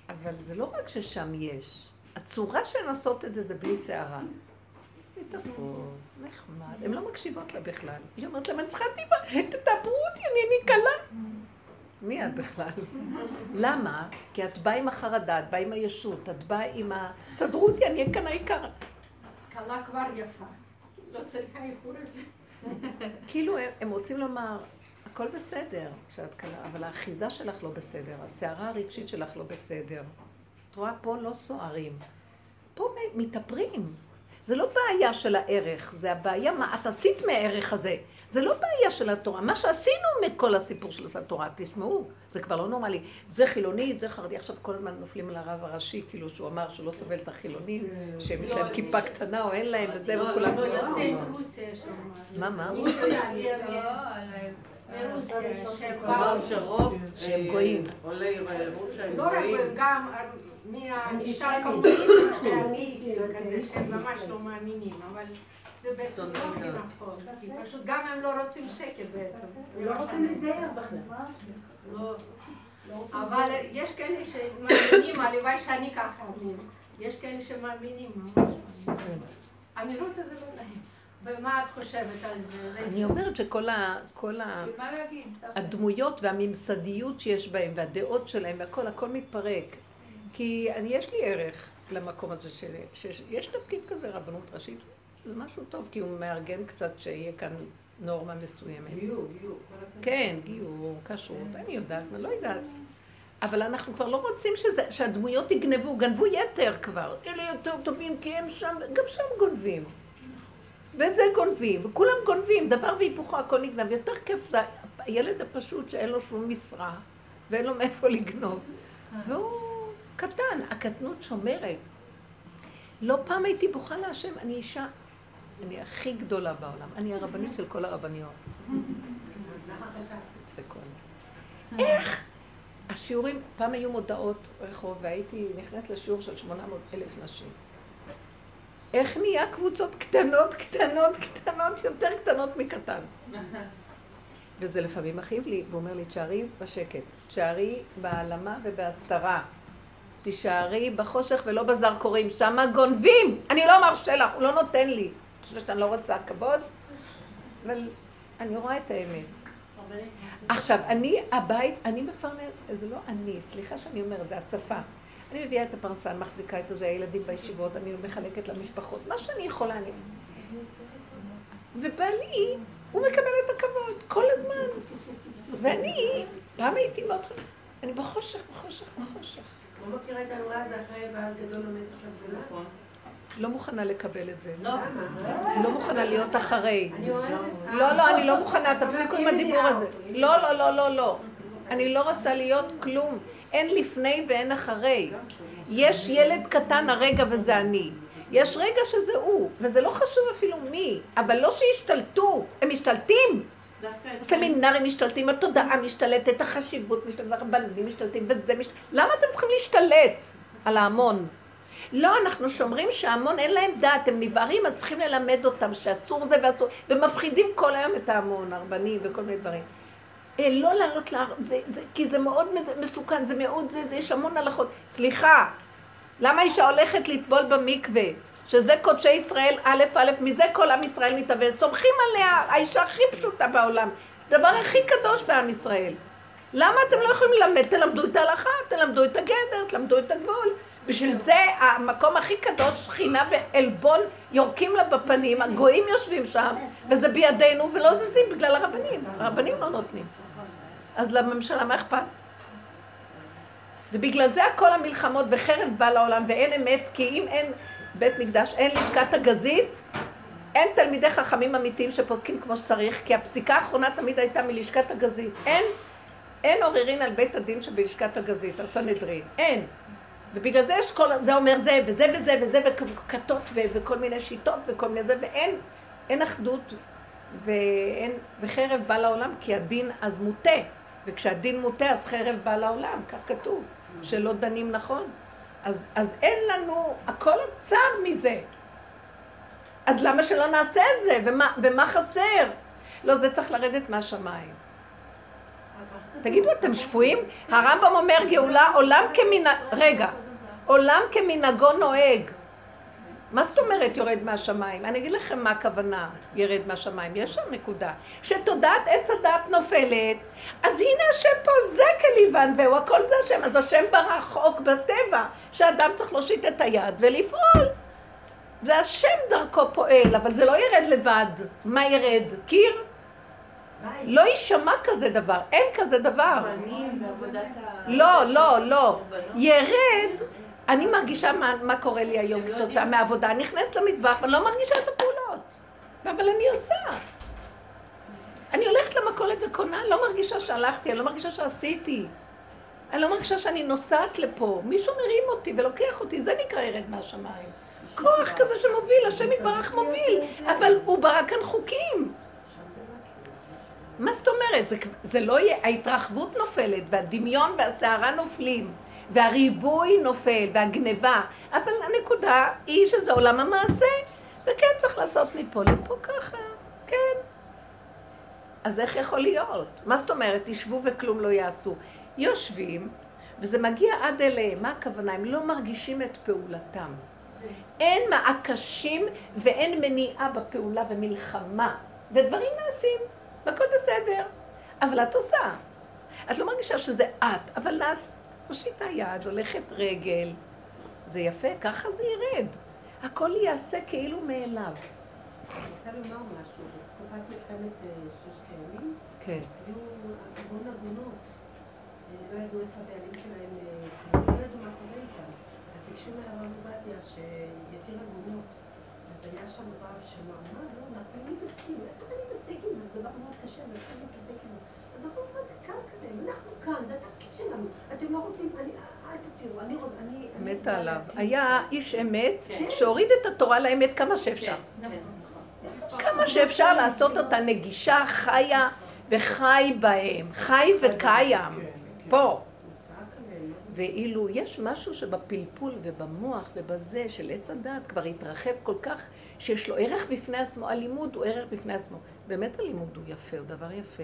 אבל זה לא רק ששם יש. הצורה שהן עושות את זה, זה בלי שערה. מתאפרות, נחמד. הן לא מקשיבות לה בכלל. היא אומרת להם, אני צריכה טיפה, תתאפרו אותי, אני קלה. את בכלל? למה? כי את באה עם החרדה, את באה עם הישות, את באה עם ה... תסדרו אותי, אני אהיה כאן העיקר. קלה כבר יפה. לא צריכה איחור. כאילו, הם רוצים לומר, הכל בסדר כשאת קלה, אבל האחיזה שלך לא בסדר, הסערה הרגשית שלך לא בסדר. את רואה, פה לא סוערים. פה מתאפרים. זה לא בעיה של הערך, זה הבעיה מה את עשית מהערך הזה. זה לא בעיה של התורה. מה שעשינו מכל הסיפור של התורה, תשמעו, זה כבר לא נורמלי. זה חילוני, זה חרדי. עכשיו כל הזמן נופלים על הרב הראשי, כאילו שהוא אמר שהוא לא סובל את החילונים, שהם יש להם כיפה קטנה או אין להם, וזה, וכולם... מה, מה? שהם גויים. לא רק גם מהמשטר הקומוניסטי, כזה, שהם ממש לא מאמינים, אבל... זה בעצם לא הכי נכון, כי פשוט גם הם לא רוצים שקט בעצם. לא רוצים להתגייר בכלל. לא. אבל יש כאלה שמאמינים, הלוואי שאני ככה אאמין. יש כאלה שמאמינים ממש. אמירות הזה לא להם. ומה את חושבת על זה? אני אומרת שכל ה... כל ה... הדמויות והממסדיות שיש בהם, והדעות שלהם, והכל, הכל מתפרק. כי אני, יש לי ערך למקום הזה, שיש תפקיד כזה, רבנות ראשית, זה משהו טוב, כי הוא מארגן קצת שיהיה כאן נורמה מסוימת. גיור, גיור. כן, גיור, כשרות, אני יודעת, אני לא יודעת. אבל אנחנו כבר לא רוצים שזה, שהדמויות יגנבו, גנבו יתר כבר. אלה יותר טובים כי הם שם, גם שם גונבים. ואת זה גונבים, וכולם גונבים, דבר והיפוכו הכל נגנב. יותר כיף זה הילד הפשוט שאין לו שום משרה, ואין לו מאיפה לגנוב. והוא קטן, הקטנות שומרת. לא פעם הייתי בוכה להשם, אני אישה אני הכי גדולה בעולם. אני הרבנית של כל הרבניות. איך? השיעורים, פעם היו מודעות רחוב, והייתי נכנסת לשיעור של 800 אלף נשים. איך נהיה קבוצות קטנות, קטנות, קטנות, יותר קטנות מקטן. וזה לפעמים מכאיב לי, והוא אומר לי, תשארי בשקט, תשארי בהעלמה ובהסתרה. תישארי בחושך ולא בזרקורים, שמה גונבים! אני לא מרשה לך, הוא לא נותן לי. חושבת שאני לא רוצה כבוד, אבל אני רואה את האמת. עכשיו, אני, הבית, אני מפרנס, זה לא אני, סליחה שאני אומרת, זה השפה. אני מביאה את הפרנסה, אני מחזיקה את זה, הילדים בישיבות, אני מחלקת למשפחות, מה שאני יכולה, אני... ובעלי, הוא מקבל את הכבוד, כל הזמן. ואני, פעם הייתי מאוד... אני בחושך, בחושך, בחושך. לא מכירה את האמרה הזו אחרי בעל גדול עומד עכשיו גדולה? נכון. לא מוכנה לקבל את זה. לא. לא מוכנה להיות אחרי. אני אוהבת... לא, לא, אני לא מוכנה, תפסיקו עם הדיבור הזה. לא, לא, לא, לא, לא. אני לא רוצה להיות כלום. אין לפני ואין אחרי. יש ילד קטן הרגע וזה אני. יש רגע שזה הוא, וזה לא חשוב אפילו מי, אבל לא שישתלטו, הם משתלטים. הסמינרים משתלטים, התודעה משתלטת, החשיבות משתלטת, הרבנים משתלטים, וזה משתלט... למה אתם צריכים להשתלט על ההמון? לא, אנחנו שומרים שההמון אין להם דעת, הם נבערים, אז צריכים ללמד אותם שאסור זה ואסור, ומפחידים כל היום את ההמון, הרבנים וכל מיני דברים. אה, לא לעלות להר, זה, זה, כי זה מאוד מסוכן, זה מאוד זה, זה, יש המון הלכות. סליחה, למה אישה הולכת לטבול במקווה? שזה קודשי ישראל א' א', מזה כל עם ישראל מתהווה, סומכים עליה, האישה הכי פשוטה בעולם, דבר הכי קדוש בעם ישראל. למה אתם לא יכולים ללמד? תלמדו את ההלכה, תלמדו את הגדר, תלמדו את הגבול. בשביל זה המקום הכי קדוש, שכינה ועלבון, יורקים לה בפנים, הגויים יושבים שם, וזה בידינו, ולא זזים בגלל הרבנים. הרבנים לא נותנים. אז לממשלה מה אכפת? ובגלל זה הכל המלחמות וחרב בא לעולם ואין אמת, כי אם אין בית מקדש, אין לשכת הגזית, אין תלמידי חכמים אמיתיים שפוסקים כמו שצריך, כי הפסיקה האחרונה תמיד הייתה מלשכת הגזית. אין, אין עוררין על בית הדין שבלשכת הגזית, הסנהדרין. אין. ובגלל זה יש כל, זה אומר זה, וזה וזה וזה, וכתות וכל מיני שיטות וכל מיני זה, ואין אין אחדות ואין, וחרב בא לעולם, כי הדין אז מוטה. וכשהדין מוטה אז חרב בא לעולם, כך כתוב, שלא דנים נכון. אז, אז אין לנו, הכל צר מזה. אז למה שלא נעשה את זה? ומה, ומה חסר? לא, זה צריך לרדת מהשמיים. תגידו, אתם שפויים? הרמב"ם אומר גאולה, עולם כמנהגו נוהג. מה זאת אומרת יורד מהשמיים? אני אגיד לכם מה הכוונה ירד מהשמיים. יש שם נקודה. שתודעת עץ הדת נופלת, אז הנה השם פה זה כליבן והוא הכל זה השם. אז השם ברחוק בטבע, שאדם צריך להושיט את היד ולפעול. זה השם דרכו פועל, אבל זה לא ירד לבד. מה ירד? קיר? לא יישמע כזה דבר, אין כזה דבר. לא, לא, לא. ירד אני מרגישה מה, מה קורה לי היום כתוצאה מהעבודה. אני נכנסת למטבח ואני לא מרגישה את הפעולות. אבל אני עושה. אני הולכת למכולת וקונה, לא מרגישה שהלכתי, אני לא מרגישה שעשיתי. אני לא מרגישה שאני נוסעת לפה. מישהו מרים אותי ולוקח אותי, זה נקרא ירד מהשמיים. כוח כזה שמוביל, השם יתברך מוביל, אבל הוא ברא כאן חוקים. מה זאת אומרת? זה, זה לא יהיה, ההתרחבות נופלת, והדמיון והסערה נופלים. והריבוי נופל, והגניבה, אבל הנקודה היא שזה עולם המעשה, וכן צריך לעשות מפה לפה ככה, כן. אז איך יכול להיות? מה זאת אומרת, תשבו וכלום לא יעשו? יושבים, וזה מגיע עד אליהם. מה הכוונה? הם לא מרגישים את פעולתם. אין מעקשים ואין מניעה בפעולה ומלחמה, ודברים נעשים, והכל בסדר. אבל את עושה. את לא מרגישה שזה את, אבל נעש, מושיטה יד, הולכת רגל. זה יפה, ככה זה ירד. הכל ייעשה כאילו מאליו. אני רוצה לומר משהו. בתקופת מלחמת אה, ששת הימים, כן. היו המון עגונות. לא ידעו איפה הבעלים שלהם, אה, לא ידעו מה קורה איתם. אז ביקשו מהרב עובדיה שיתיר עגונות. אז היה שם רב שאמר, מה, לא, אנחנו לא מתעסקים, איפה אתה מתעסק עם זה? זה דבר מאוד קשה, אני רוצה להתעסק עם זה. אז אמרו, קצר כזה, אנחנו כאן, זה התפקיד שלנו. אתם לא רוצים, אני, אל תתירו, אני רוצה, אני... מתה עליו. היה איש אמת שהוריד את התורה לאמת כמה שאפשר. כמה שאפשר לעשות אותה נגישה, חיה וחי בהם. חי וקיים. פה. ואילו יש משהו שבפלפול ובמוח ובזה של עץ הדת כבר התרחב כל כך שיש לו ערך בפני עצמו, הלימוד הוא ערך בפני עצמו. באמת הלימוד הוא יפה, הוא דבר יפה.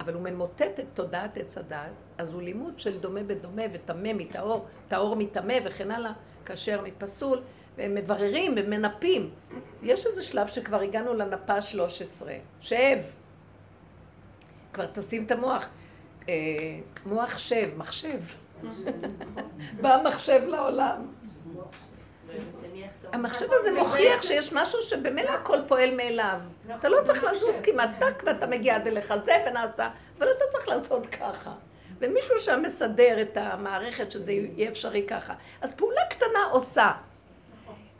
אבל הוא ממוטט את תודעת עץ הדעת, אז הוא לימוד של דומה בדומה וטמא מטהור, טהור מטמא וכן הלאה, כאשר מפסול, והם מבררים ומנפים. יש איזה שלב שכבר הגענו לנפה ה-13. שב. כבר תשים את המוח. אה, מוח שב, מחשב. בא המחשב לעולם. המחשב הזה מוכיח שיש משהו שבמילא הכל פועל מאליו. אתה לא צריך לזוז כמעט טק ואתה מגיע עד אליך זה ונעשה, אבל אתה צריך לעשות ככה. ומישהו שם מסדר את המערכת שזה יהיה אפשרי ככה. אז פעולה קטנה עושה.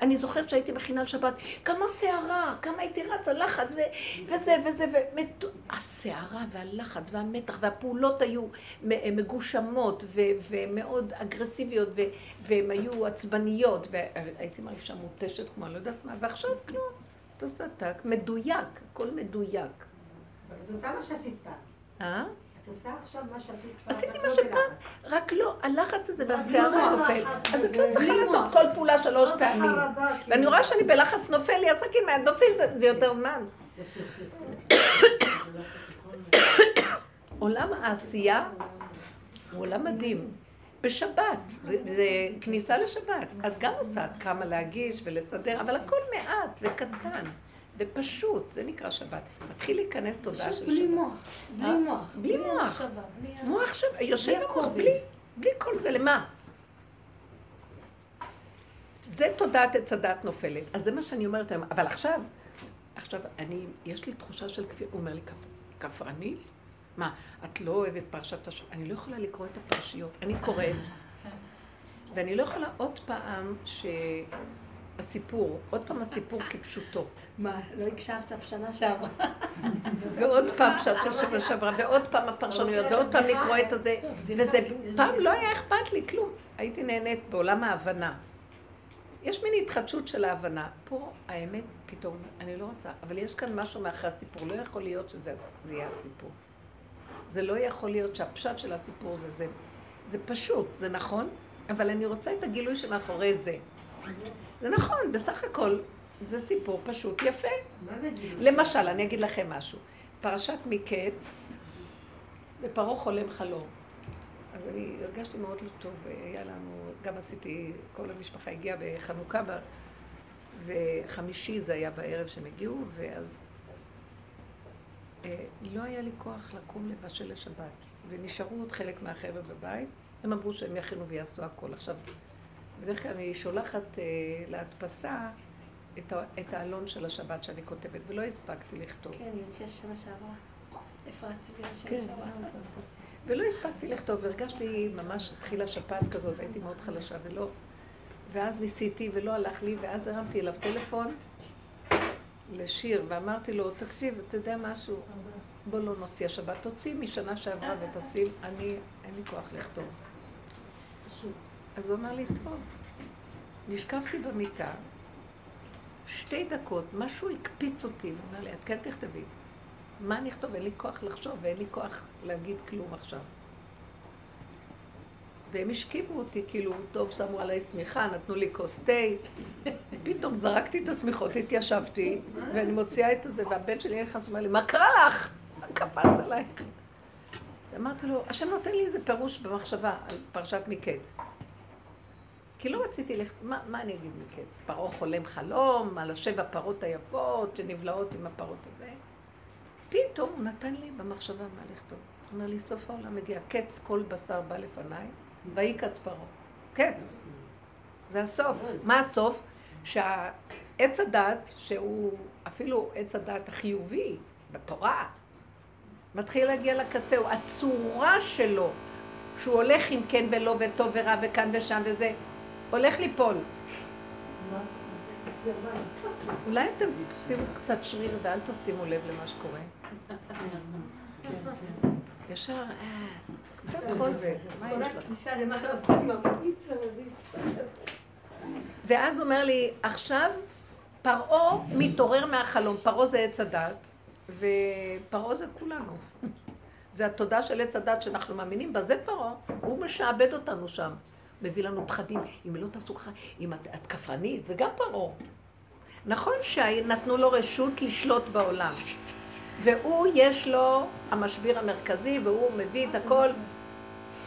אני זוכרת שהייתי מכינה לשבת, כמה סערה, כמה הייתי רצה, לחץ ו- וזה וזה, ומת... הסערה והלחץ והמתח והפעולות היו מגושמות ו- ומאוד אגרסיביות ו- והן היו עצבניות והייתי מרגישה מותשת כמו אני לא יודעת מה, ועכשיו כלום, את עושה מדויק, הכל מדויק. זה מה שעשית פעם. אה? עשיתי מה שפעם, רק לא, הלחץ הזה והסערה נופל. אז את לא צריכה לעשות כל פעולה שלוש פעמים. ואני רואה שאני בלחץ נופל לי, אז תגיד, מה, נופל זה יותר זמן. עולם העשייה הוא עולם מדהים. בשבת, זה, זה כניסה לשבת. את גם עושה את כמה להגיש ולסדר, אבל הכל מעט וקטן. ופשוט, זה נקרא שבת. מתחיל להיכנס תודעה של שבת. פשוט בלי מוח. בלי אה? מוח. בלי מוח. מוח שם, יושב במוח. בלי, בלי כל זה, למה? זה תודעת עץ הדת נופלת. אז זה מה שאני אומרת היום. אבל עכשיו, עכשיו, אני, יש לי תחושה של כפיר, הוא אומר לי, "כפ- כפרני? מה, את לא אוהבת פרשת הש... אני לא יכולה לקרוא את הפרשיות. אני קוראת, ואני לא יכולה עוד פעם שהסיפור, עוד פעם הסיפור כפשוטו. מה, לא הקשבת בשנה שעברה? ועוד פעם שעת של שבוע שעברה, ועוד פעם הפרשנויות, ועוד פעם לקרוא את הזה, וזה, פעם לא היה אכפת לי כלום. הייתי נהנית בעולם ההבנה. יש מין התחדשות של ההבנה. פה האמת, פתאום, אני לא רוצה, אבל יש כאן משהו מאחורי הסיפור. לא יכול להיות שזה זה יהיה הסיפור. זה לא יכול להיות שהפשט של הסיפור זה זה. זה פשוט, זה נכון, אבל אני רוצה את הגילוי שמאחורי זה. זה נכון, בסך הכל, זה סיפור פשוט יפה. למשל, אני אגיד לכם משהו. פרשת מקץ, ופרעה חולם חלום. אז אני הרגשתי מאוד לא טוב, היה לנו, גם עשיתי, כל המשפחה הגיעה בחנוכה, וחמישי זה היה בערב שהם הגיעו, ואז אה, לא היה לי כוח לקום לבשל לשבת. ונשארו עוד חלק מהחבר'ה בבית, הם אמרו שהם יכינו ויעשו הכל. עכשיו, בדרך כלל אני שולחת אה, להדפסה את, ה- את העלון של השבת שאני כותבת, ולא הספקתי לכתוב. כן, הוציאה שנה שעברה. אפרת ציפייה כן. שנה שעברה. ולא הספקתי לכתוב, והרגשתי ממש התחילה שפעת כזאת, הייתי מאוד חלשה ולא... ואז ניסיתי ולא הלך לי, ואז הרמתי אליו טלפון לשיר, ואמרתי לו, תקשיב, אתה יודע משהו, בוא לא נוציא השבת, תוציא משנה שעברה ותשים, אני, אין לי כוח לכתוב. אז הוא אמר לי, טוב. נשכבתי במיטה, שתי דקות, משהו הקפיץ אותי, הוא אמר לי, את כן תכתבי. מה אני אכתוב? אין לי כוח לחשוב ואין לי כוח להגיד כלום עכשיו. והם השכיבו אותי, כאילו, טוב, שמו עליי שמיכה, נתנו לי כוס תה. פתאום זרקתי את השמיכות, התיישבתי, ואני מוציאה את הזה, והבן שלי נכנס ואומר לי, מה קרה לך? מה קפץ עלייך? אמרתי לו, השם נותן לי איזה פירוש במחשבה על פרשת מקץ. כי לא רציתי לכתוב, מה, מה אני אגיד מקץ? פרעה חולם חלום על השבע פרות היפות שנבלעות עם הפרות הזה. פתאום הוא נתן לי במחשבה מה לכתוב. הוא אומר לי, סוף העולם מגיע, קץ כל בשר בא לפניי, ויקץ פרעה. קץ. זה הסוף. מה הסוף? שהעץ הדת, שהוא אפילו עץ הדת החיובי בתורה, מתחיל להגיע לקצהו. הצורה שלו, שהוא הולך עם כן ולא וטוב ורע וכאן ושם וזה, הולך ליפול. אולי אתם תשימו קצת שריר ואל תשימו לב למה שקורה. ישר, אה, קצת חוזק. ואז הוא אומר לי, עכשיו פרעה מתעורר מהחלום, פרעה זה עץ הדת, ופרעה זה כולנו. זה התודה של עץ הדת שאנחנו מאמינים בה, זה פרעה, הוא משעבד אותנו שם. מביא לנו פחדים, אם לא תעשו ככה, אם את, את כפרנית, זה גם פרעה. נכון שנתנו לו רשות לשלוט בעולם. והוא יש לו המשביר המרכזי והוא מביא את הכל.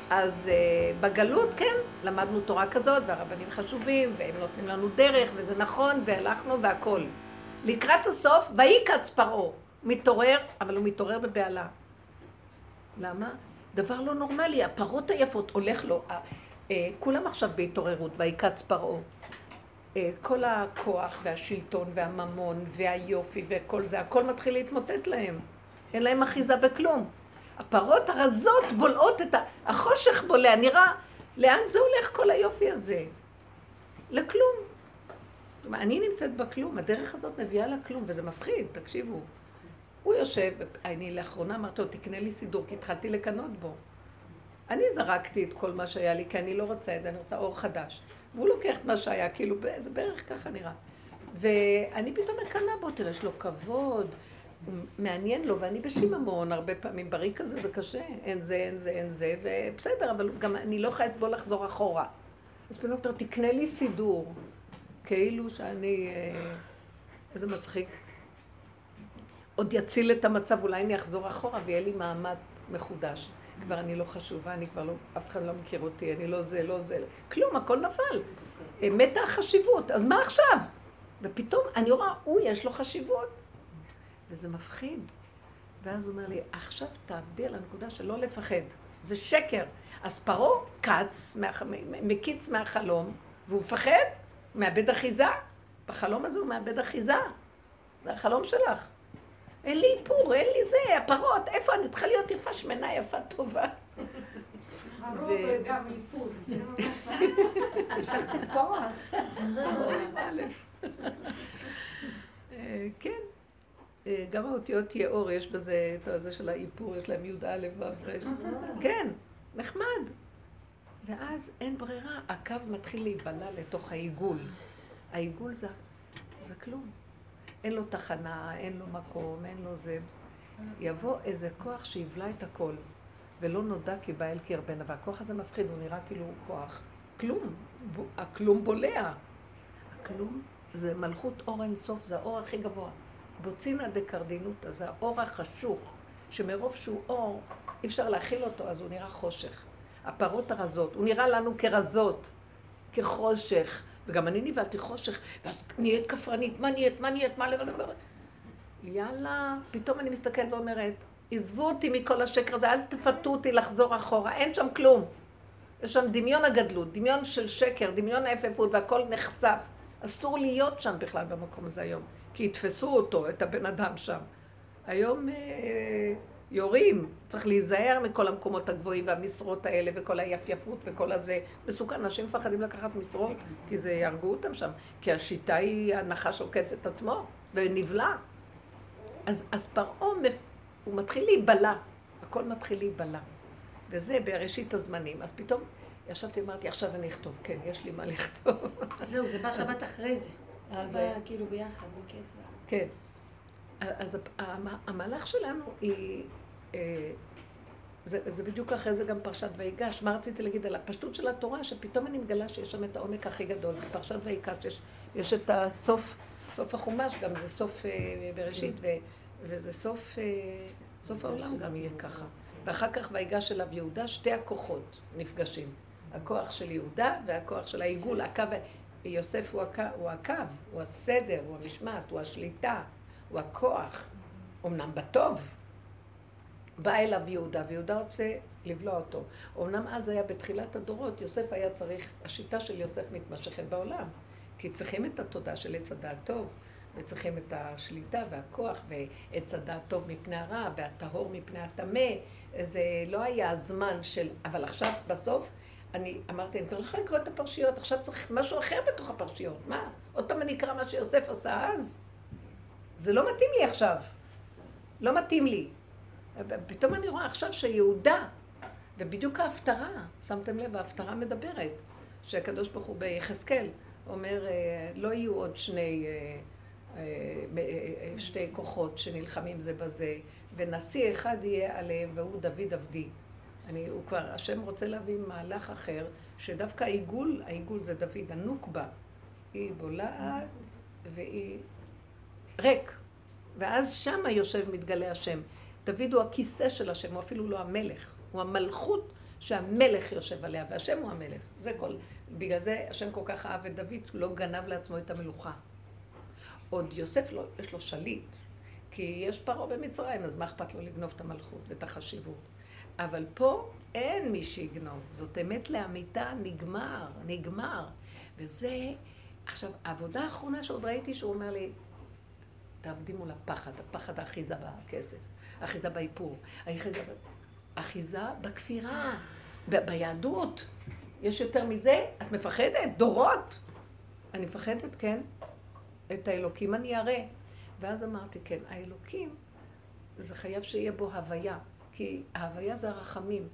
אז uh, בגלות, כן, למדנו תורה כזאת, והרבנים חשובים, והם נותנים לנו דרך, וזה נכון, והלכנו והכול. לקראת הסוף, ויקץ פרעה. מתעורר, אבל הוא מתעורר בבהלה. למה? דבר לא נורמלי, הפרות היפות הולך לו, כולם עכשיו בהתעוררות, ויקץ פרעה. אה, כל הכוח והשלטון והממון והיופי וכל זה, הכל מתחיל להתמוטט להם. אין להם אחיזה בכלום. הפרות הרזות בולעות את ה... החושך בולע, נראה, לאן זה הולך כל היופי הזה? לכלום. אני נמצאת בכלום, הדרך הזאת מביאה לכלום, וזה מפחיד, תקשיבו. הוא יושב, אני לאחרונה אמרתי לו, תקנה לי סידור, כי התחלתי לקנות בו. אני זרקתי את כל מה שהיה לי, כי אני לא רוצה את זה, אני רוצה אור חדש. והוא לוקח את מה שהיה, כאילו, זה בערך ככה נראה. ואני פתאום מקנאה בו, תראה, יש לו כבוד, מעניין לו, ואני בשיממון הרבה פעמים, בריא כזה זה קשה, אין זה, אין זה, אין זה, ובסדר, אבל גם אני לא יכולה לסבול לחזור אחורה. אז פתאום אומר, תקנה לי סידור, כאילו שאני... אה, איזה מצחיק. עוד יציל את המצב, אולי אני אחזור אחורה ויהיה לי מעמד מחודש. כבר אני לא חשובה, אני כבר לא, אף אחד לא מכיר אותי, אני לא זה, לא זה, כלום, הכל נפל. מתה החשיבות, אז מה עכשיו? ופתאום אני רואה, הוא יש לו חשיבות. וזה מפחיד. ואז הוא אומר לי, עכשיו תעבדי על הנקודה של לא לפחד. זה שקר. אז פרעה קץ, מקיץ מהחלום, והוא מפחד, מאבד אחיזה. בחלום הזה הוא מאבד אחיזה. זה החלום שלך. אין לי איפור, אין לי זה, הפרות, איפה אני צריכה להיות יפה, שמנה, יפה, טובה. הרוב גם איפור, זה המשכתי פרות. כן. אה, גם האותיות יאור, יש בזה, את הזה של האיפור, יש להם י"א והפרש. כן, נחמד. ואז אין ברירה, הקו מתחיל להיבלע לתוך העיגול. העיגול זה, זה כלום. אין לו תחנה, אין לו מקום, אין לו זה. יבוא איזה כוח שיבלע את הכל, ולא נודע כי בא אל קרבנה, והכוח הזה מפחיד, הוא נראה כאילו כוח. כלום, הכלום בולע. הכלום זה מלכות אור אין סוף, זה האור הכי גבוה. בוצינא דקרדינותא, זה האור החשוך, שמרוב שהוא אור, אי אפשר להכיל אותו, אז הוא נראה חושך. הפרות הרזות, הוא נראה לנו כרזות, כחושך. וגם אני נבהלתי חושך, ואז נהיית כפרנית, מה נהיית, מה נהיית, מה לבד, יאללה, פתאום אני מסתכלת ואומרת, עזבו אותי מכל השקר הזה, אל תפתו אותי לחזור אחורה, אין שם כלום. יש שם דמיון הגדלות, דמיון של שקר, דמיון האפפות, והכל נחשף. אסור להיות שם בכלל במקום הזה היום, כי יתפסו אותו, את הבן אדם שם. היום אה, יורים, צריך להיזהר מכל המקומות הגבוהים והמשרות האלה וכל היפייפות וכל הזה. מסוכן, אנשים מפחדים לקחת משרות, כי זה יהרגו אותם שם. כי השיטה היא, הנחש עוקץ את עצמו ונבלע. אז, אז פרעה, הוא מתחיל להיבלע, הכל מתחיל להיבלע. וזה בראשית הזמנים. אז פתאום ישבתי ואמרתי, עכשיו אני אכתוב. כן, יש לי מה לכתוב. זהו, זה בא שבת אחרי זה. זה בא כאילו ביחד, בקצב. כן. אז המהלך שלנו היא אה, זה, זה בדיוק אחרי זה גם פרשת ויגש. מה רציתי להגיד על הפשטות של התורה, שפתאום אני מגלה שיש שם את העומק הכי גדול. בפרשת ויקץ יש, יש את הסוף, סוף החומש, גם זה סוף אה, בראשית, ו, וזה סוף, אה, סוף העולם גם יהיה ככה. ואחר כך ויגש אליו יהודה, שתי הכוחות נפגשים. הכוח של יהודה והכוח של העיגול, הקו, יוסף הוא הקו, הוא הקו, הוא הסדר, הוא המשמעת, הוא השליטה, הוא הכוח. אמנם בטוב, בא אליו יהודה, ויהודה רוצה לבלוע אותו. אמנם אז היה בתחילת הדורות, יוסף היה צריך, השיטה של יוסף מתמשכת בעולם. כי צריכים את התודה של עץ הדעת טוב, וצריכים את השליטה והכוח, ועץ הדעת טוב מפני הרע, והטהור מפני הטמא. זה לא היה זמן של... אבל עכשיו, בסוף, אני אמרתי, אני כבר יכולה לקרוא את הפרשיות, עכשיו צריך משהו אחר בתוך הפרשיות. מה? עוד פעם אני אקרא מה שיוסף עשה אז? זה לא מתאים לי עכשיו. לא מתאים לי. פתאום אני רואה עכשיו שיהודה, ובדיוק ההפטרה, שמתם לב, ההפטרה מדברת, שהקדוש ברוך הוא ביחזקאל אומר, אה, לא יהיו עוד שני, אה, אה, שתי כוחות שנלחמים זה בזה, ונשיא אחד יהיה עליהם, והוא דוד עבדי. אני, הוא כבר, השם רוצה להביא מהלך אחר, שדווקא העיגול, העיגול זה דוד, הנוקבה, היא בולעת והיא ריק. ואז שמה יושב מתגלה השם. דוד הוא הכיסא של השם, הוא אפילו לא המלך. הוא המלכות שהמלך יושב עליה, והשם הוא המלך. זה כל... בגלל זה השם כל כך אהב את דוד, לא גנב לעצמו את המלוכה. עוד יוסף לא, יש לו שליט, כי יש פרעה במצרים, אז מה אכפת לו לגנוב את המלכות ואת החשיבות? אבל פה אין מי שיגנוב. זאת אמת לאמיתה, נגמר, נגמר. וזה, עכשיו, העבודה האחרונה שעוד ראיתי, שהוא אומר לי, תעבדי מול הפחד, הפחד האחיזה בכסף, האחיזה באיפור, אחיזה בכפירה, ב- ביהדות. יש יותר מזה? את מפחדת? דורות. אני מפחדת, כן. את האלוקים אני אראה. ואז אמרתי, כן, האלוקים, זה חייב שיהיה בו הוויה. כי ההוויה זה הרחמים,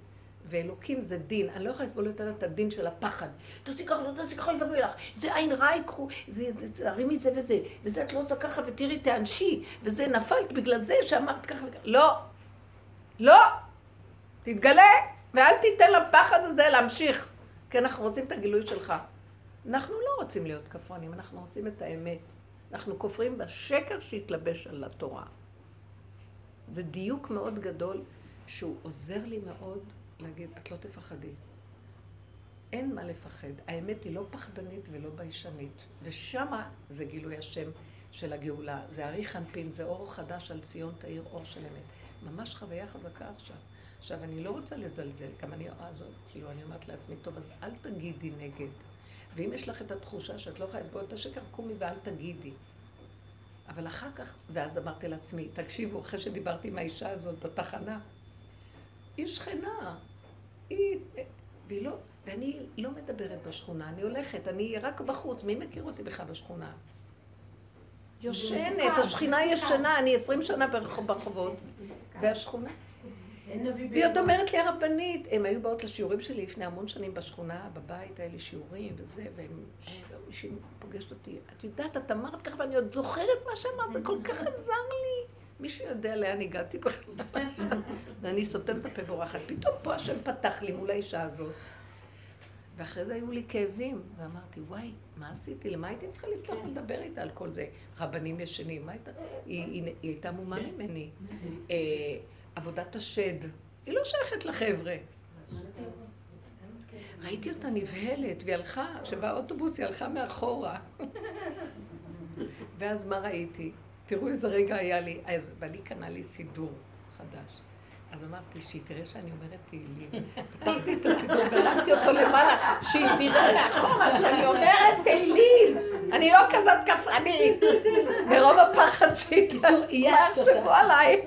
ואלוקים זה דין. אני לא יכולה לסבול יותר את הדין של הפחד. תעשי ככה, לא תעשי ככה, יבואו לך. זה עין רע זה, הרימי זה וזה. וזה את לא עושה ככה, ותראי, תענשי. וזה נפלת בגלל זה שאמרת ככה וככה. לא. לא. תתגלה, ואל תיתן לפחד הזה להמשיך. כי אנחנו רוצים את הגילוי שלך. אנחנו לא רוצים להיות כפרנים, אנחנו רוצים את האמת. אנחנו כופרים בשקר שהתלבש על התורה. זה דיוק מאוד גדול, שהוא עוזר לי מאוד להגיד, את לא תפחדי. אין מה לפחד. האמת היא לא פחדנית ולא ביישנית. ושמה זה גילוי השם של הגאולה. זה ארי חנפין, זה אור חדש על ציון תאיר אור של אמת. ממש חוויה חזקה עכשיו. עכשיו, אני לא רוצה לזלזל, גם אני, אז, כאילו, אני אומרת לעצמי, טוב, אז אל תגידי נגד. ואם יש לך את התחושה שאת לא יכולה לסבול את השקר, קומי ואל תגידי. אבל אחר כך, ואז אמרתי לעצמי, תקשיבו, אחרי שדיברתי עם האישה הזאת בתחנה, היא שכנה, היא, והיא לא, ואני לא מדברת בשכונה, אני הולכת, אני רק בחוץ, מי מכיר אותי בכלל בשכונה? יושנת, השכינה ישנה, אני עשרים שנה ברחובות, והשכונה. והיא עוד אומרת לי הרבנית, הם היו באות לשיעורים שלי לפני המון שנים בשכונה, בבית, היה לי שיעורים וזה, והם, מישהי פוגשת אותי, את יודעת, את אמרת ככה, ואני עוד זוכרת מה שאמרת, זה כל כך עזר לי. מישהו יודע לאן הגעתי בכלל? ואני סותמת את הפה בורחת. פתאום פה השם פתח לי מול האישה הזאת. ואחרי זה היו לי כאבים, ואמרתי, וואי, מה עשיתי? למה הייתי צריכה לפתוח ולדבר איתה על כל זה? רבנים ישנים, מה הייתה? היא, הייתה מומה ממני. אה, עבודת השד, היא לא שייכת לחבר'ה. ראיתי אותה נבהלת, והיא הלכה, כשבאוטובוס היא הלכה מאחורה. ואז מה ראיתי? תראו איזה רגע היה לי, אז ואני קנה לי סידור חדש. אז אמרתי שהיא תראה שאני אומרת תהילים. פתחתי את הסידור והרמתי אותו למעלה, שהיא תראה מאחורה שאני אומרת תהילים. אני לא כזאת כפרנית. מרוב הפחד שהיא קיצור, איישת אותה. עליי.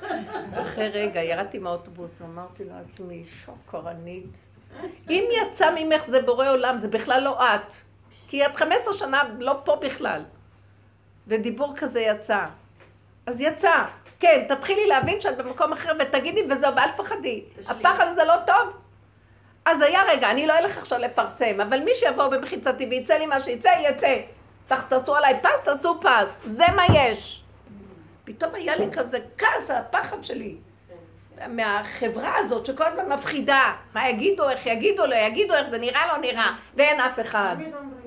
אחרי רגע ירדתי מהאוטובוס ואמרתי לעצמי, שוקרנית. אם יצא ממך זה בורא עולם, זה בכלל לא את. כי את 15 שנה לא פה בכלל. ודיבור כזה יצא. אז יצא. כן, תתחילי להבין שאת במקום אחר ותגידי וזהו, ואל תפחדי. הפחד הזה לא טוב. אז היה רגע, אני לא אלך עכשיו לפרסם, אבל מי שיבוא במחיצתי ויצא לי מה שיצא, יצא. תעשו עליי פס, תעשו פס. זה מה יש. פתאום היה לי כזה כעס על הפחד שלי. מהחברה הזאת שכל הזמן מפחידה. מה יגידו, איך יגידו, לא יגידו, איך זה נראה, לא נראה. ואין אף אחד.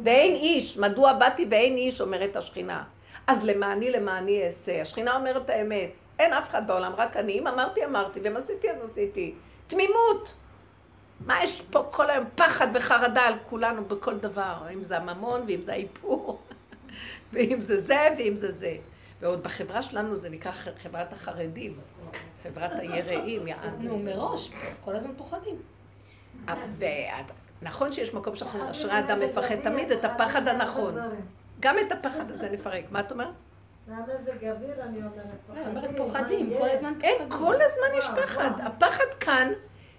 ואין איש. מדוע באתי ואין איש, אומרת השכינה. אז למעני למעני אעשה. השכינה אומרת האמת. אין אף אחד בעולם, רק אני. אם אמרתי, אמרתי, ואם עשיתי, אז עשיתי. תמימות. מה יש פה כל היום פחד וחרדה על כולנו בכל דבר, אם זה הממון ואם זה האיפור, ואם זה זה ואם זה זה. ועוד בחברה שלנו זה נקרא חברת החרדים, חברת היראים, יענו. נו, מראש, כל הזמן פוחדים. נכון שיש מקום שאנחנו, אשרי אדם מפחד תמיד את הפחד הנכון. גם את הפחד הזה נפרק. מה את אומרת? מהמזג אוויר אני אומרת אני אומרת פוחדים, כל הזמן אין. כל הזמן יש פחד. הפחד כאן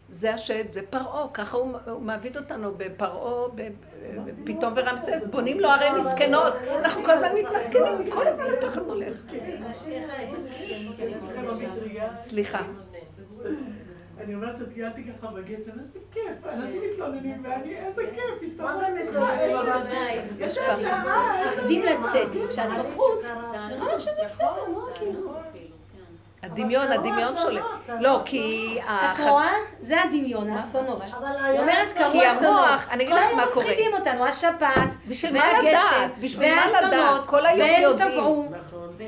זה השד, זה פרעה, ככה הוא, הוא מעביד אותנו בפרעה, פתאום ורמסס, בונים לו ערי מסכנות, אנחנו כל הזמן מתמסכנים, כל הזמן הפחד הולך. סליחה. אני אומרת שטיילתי ככה בגשם, איזה כיף, אנשים מתלוננים ואני, איזה כיף, הסתובבתי. יש פחד. מפחדים לצאת, כשאת בחוץ, נראה לך שזה בסדר, מה כאילו? הדמיון, אבל הדמיון שולט. לא, כי... את רואה? זה הדמיון, האסונות. אבל היא אומרת, אסונות. קרו כי אסונות. המוח, אני אגיד לך מה כל קורה. היום מפחידים אותנו, השפעת, מה והגשם, מה? והאסונות, כל היום והם. טבעו.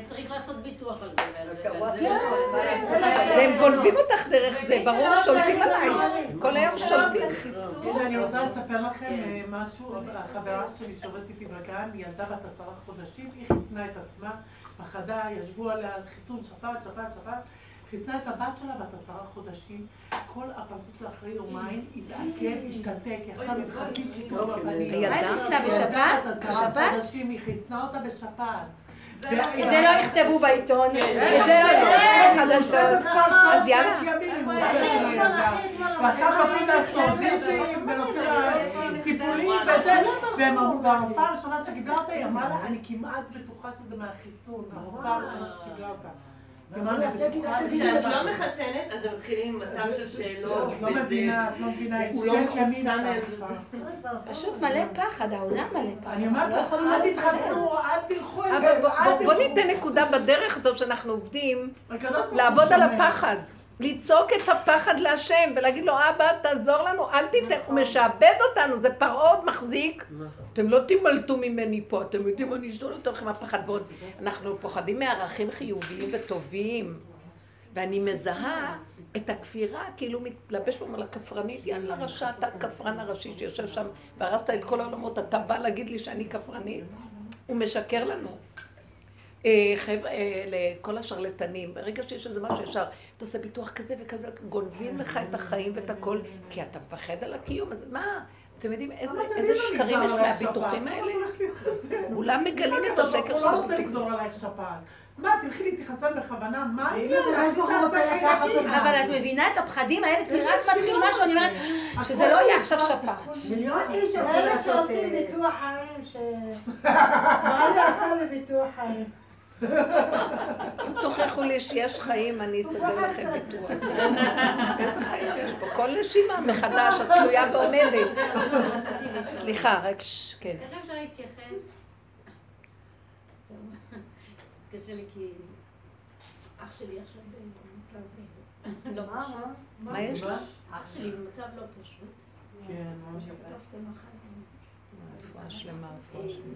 וצריך לעשות ביטוח על זה, ועל זה. והם גונבים אותך דרך זה, ברור, שולטים עליי. כל היום שולטים. הנה, אני רוצה לספר לכם אה, משהו. החברה שלי שעובדת איתי בגן, היא ילדה בת עשרה חודשים, היא חיסנה את עצמה, פחדה, ישבו עליה על חיסון שפעת, שפעת, שפעת. חיסנה את הבת שלה בת עשרה חודשים, כל הפרצוף שלה אחרי יומיים התעכב, השתתק, יחד מחכים פתאום בפנים. הילדה? מה היא חיסנה בשפעת? בשפעת? היא חיסנה אותה בשפעת. את זה לא יכתבו בעיתון, את כן. זה לא יכתבו בחדשות. אז יאללה. ועכשיו נותנים לה אסטרוזיסים ונותנים לה טיפולים וזה, והם אמרו, והרופאה הראשונה שקיבלה אותה, היא אמרה לה, אני כמעט בטוחה שזה מהחיסון, הרופאה הראשונה שקיבלה אותה. "אני בטוחה שזה כשאת לא מהחיסון." מחסנת, אז הם מתחילים עם מצב של שאלות. את לא מבינה, את לא מבינה, הוא לא מחוסן, עכשיו. פשוט מלא פחד, העולם מלא פחד. אני אומרת לא לך, אל. תתחסנו, אל תלכו אליהם, בוא- אל בוא-. ניתן נקודה בדרך הזאת שאנחנו עובדים, לעבוד על. הפחד. לצעוק את הפחד להשם ולהגיד לו, אבא, תעזור לנו, אל תיתן, הוא משעבד אותנו, זה פרעה עוד מחזיק. אתם לא תימלטו ממני פה, אתם יודעים, אני אשאול יותר לכם הפחד ועוד. אנחנו פוחדים מערכים חיוביים וטובים. ואני מזהה את הכפירה, כאילו מתלבש בו על הכפרנית, יאללה רשע, אתה הכפרן הראשי שיושב שם והרסת את כל העולמות, אתה בא להגיד לי שאני כפרנית? הוא משקר לנו. אה, חבר'ה, אה, לכל השרלטנים, ברגע שיש איזה משהו ישר, אתה עושה ביטוח כזה וכזה, גונבים לך את החיים ואת הכל, כי אתה מפחד על הקיום, אז מה? אתם יודעים איזה שקרים יש מהביטוחים האלה? כולם מגלים את השקר ברוך של הוא לא רוצה. לגזור עלייך שפעת. מה, תלכי להתחסן בכוונה? מה לקחת אותה. אבל את מבינה את הפחדים האלה, כי רק מתחיל משהו, אני אומרת, שזה לא יהיה עכשיו שפעת. מיליון איש אלה. שעושים ביטוח חיים, ש... בעלי עשה לי ביטוח חיים. אם תוכיחו לי שיש חיים, אני אסדר לכם ביטוח. איזה חיים יש פה? כל נשימה מחדש, את תלויה ועומדת. סליחה, רק ש... כן. איך אפשר להתייחס? טוב, קשה לי כי אח שלי עכשיו במצב לא פשוט. מה יש? אח שלי במצב לא פשוט. כן, ממש. כתבתם אחר. רפואה שלמה, אה, רפואה שלמה.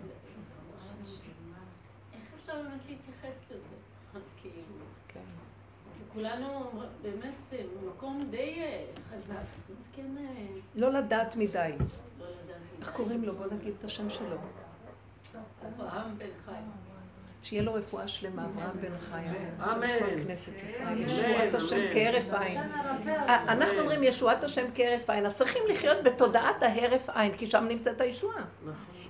אפשר באמת להתייחס לזה? כאילו, כן. כולנו באמת אה, במקום די אה, חזק, זאת אומרת, כן, אה, לא לדעת מדי. לא לדעת. איך קוראים לו? בוא נגיד את השם שלו. אברהם בן חיים. שיהיה לו רפואה שלמה, אברהם בן חיים. אמן. כנסת ישראל. ישועת השם. כהרף עין. אנחנו אומרים ישועת השם כהרף עין, אז צריכים לחיות בתודעת ההרף עין, כי שם נמצאת הישועה.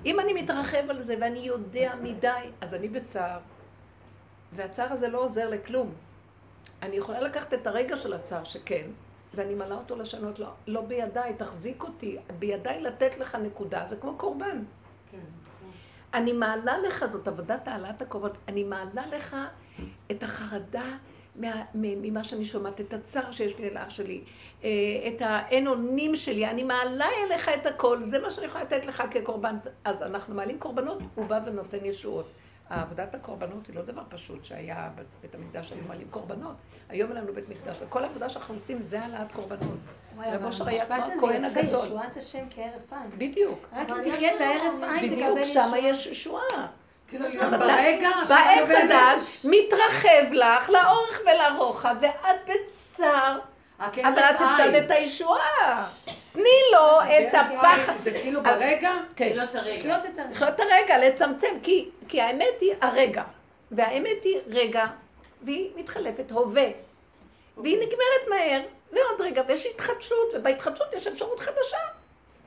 אם אני מתרחב על זה ואני יודע מדי, אז אני בצער. והצער הזה לא עוזר לכלום. אני יכולה לקחת את הרגע של הצער, שכן, ואני מעלה אותו לשנות, לא, לא בידיי, תחזיק אותי, בידיי לתת לך נקודה, זה כמו קורבן. כן. אני מעלה לך, זאת עבודת העלאת הקורבנות, אני מעלה לך את החרדה מה, ממה שאני שומעת, את הצער שיש לי אל האח שלי, אה, את האין אונים שלי, אני מעלה אליך את הכל, זה מה שאני יכולה לתת לך כקורבן. אז אנחנו מעלים קורבנות, הוא בא ונותן ישועות. עבודת הקורבנות היא לא דבר פשוט שהיה בבית המקדש, היו מעלים קורבנות. היום אין לנו בית מקדש, וכל העבודה שאנחנו עושים זה העלאת קורבנות. וואי, רב אבל אושר היה המשפט כמו הזה הכהן יפה, הגדול. ישועת השם כהרף עין. בדיוק. רק אם תחיה את ההרף עין, תקבל בדיוק, שם ישועה. יש ישועה. אז אתה, בעץ הדת מתרחב לך לאורך ולרוחב, ואת בצער, אבל את. הפסדת את הישועה. תני לו את הפחד. זה כאילו ברגע, כן, לא את הרגע. לחיות את הרגע. לחיות את הרגע, לצמצם, כי, כי האמת היא הרגע. והאמת היא רגע, והיא מתחלפת, הווה. והיא נגמרת מהר, ועוד רגע, ויש התחדשות, ובהתחדשות יש אפשרות חדשה.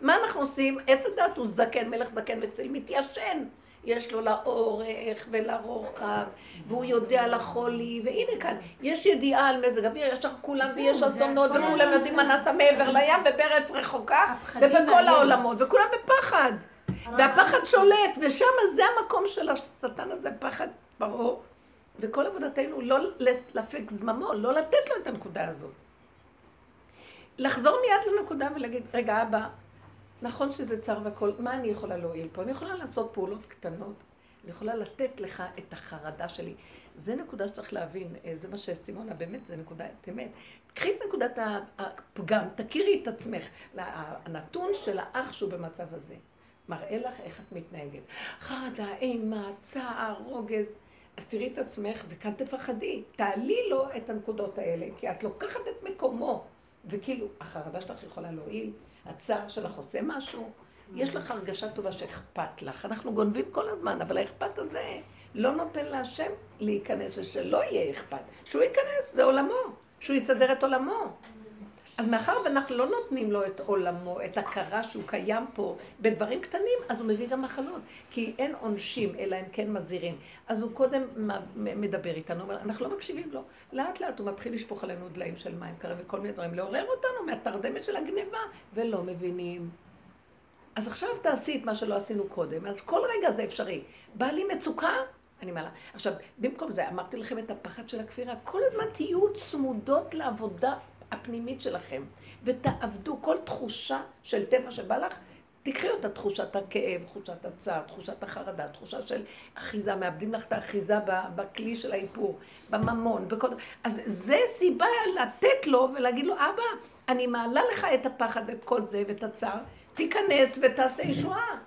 מה אנחנו עושים? עץ הדת הוא זקן, מלך זקן וכסיל, מתיישן. יש לו לאורך ולרוחב, והוא יודע לחולי, והנה כאן, יש ידיעה על מזג אוויר, ישר כולם, זהו, ויש אסונות, וכולם יודעים מה נעשה מעבר לים, ובארץ רחוקה, ובכל. העולמות, וכולם בפחד. והפחד שולט, ושם זה המקום של השטן הזה, פחד פרעה. וכל עבודתנו לא להפק זממו, לא לתת לו את הנקודה הזאת. לחזור מיד לנקודה ולהגיד, רגע, אבא, נכון שזה צר והכל, מה אני יכולה להועיל פה? אני יכולה לעשות פעולות קטנות. אני יכולה לתת לך את החרדה שלי. זה נקודה שצריך להבין, אה, זה מה שסימונה, באמת, זה נקודת אמת. קחי את נקודת הפגם, תכירי את עצמך. הנתון של האח שהוא במצב הזה, מראה לך איך את מתנהגת. חרדה, אימה, צער, רוגז. אז תראי את עצמך וכאן תפחדי. תעלי לו את הנקודות האלה, כי את לוקחת את מקומו. וכאילו, החרדה שלך יכולה להועיל, הצער שלך עושה משהו, יש לך הרגשה טובה שאכפת לך. אנחנו גונבים כל הזמן, אבל האכפת הזה לא נותן להשם להיכנס ושלא יהיה אכפת. שהוא ייכנס, זה עולמו. שהוא יסדר את עולמו. אז מאחר ואנחנו לא נותנים לו את עולמו, את הכרה שהוא קיים פה בדברים קטנים, אז הוא מביא גם מחלות. כי אין עונשים, אלא אם כן מזהירים. אז הוא קודם מדבר איתנו, אבל אנחנו לא מקשיבים לו. לאט לאט הוא מתחיל לשפוך עלינו דליים של מים קרים וכל מיני דברים, לעורר אותנו מהתרדמת של הגניבה, ולא מבינים. אז עכשיו תעשי את מה שלא עשינו קודם, אז כל רגע זה אפשרי. בא לי מצוקה, אני מעלה. עכשיו, במקום זה, אמרתי לכם את הפחד של הכפירה. כל הזמן תהיו צמודות לעבודה הפנימית שלכם, ותעבדו כל תחושה של טבע שבא לך, תקחי אותה, תחושת הכאב, תחושת הצער, תחושת החרדה, תחושה של אחיזה, מאבדים לך את האחיזה בכלי של האיפור, בממון, בכל... אז זה סיבה לתת לו ולהגיד לו, אבא, אני מעלה לך את הפחד ואת כל זה ואת הצער, תיכנס ותעשה ישועה.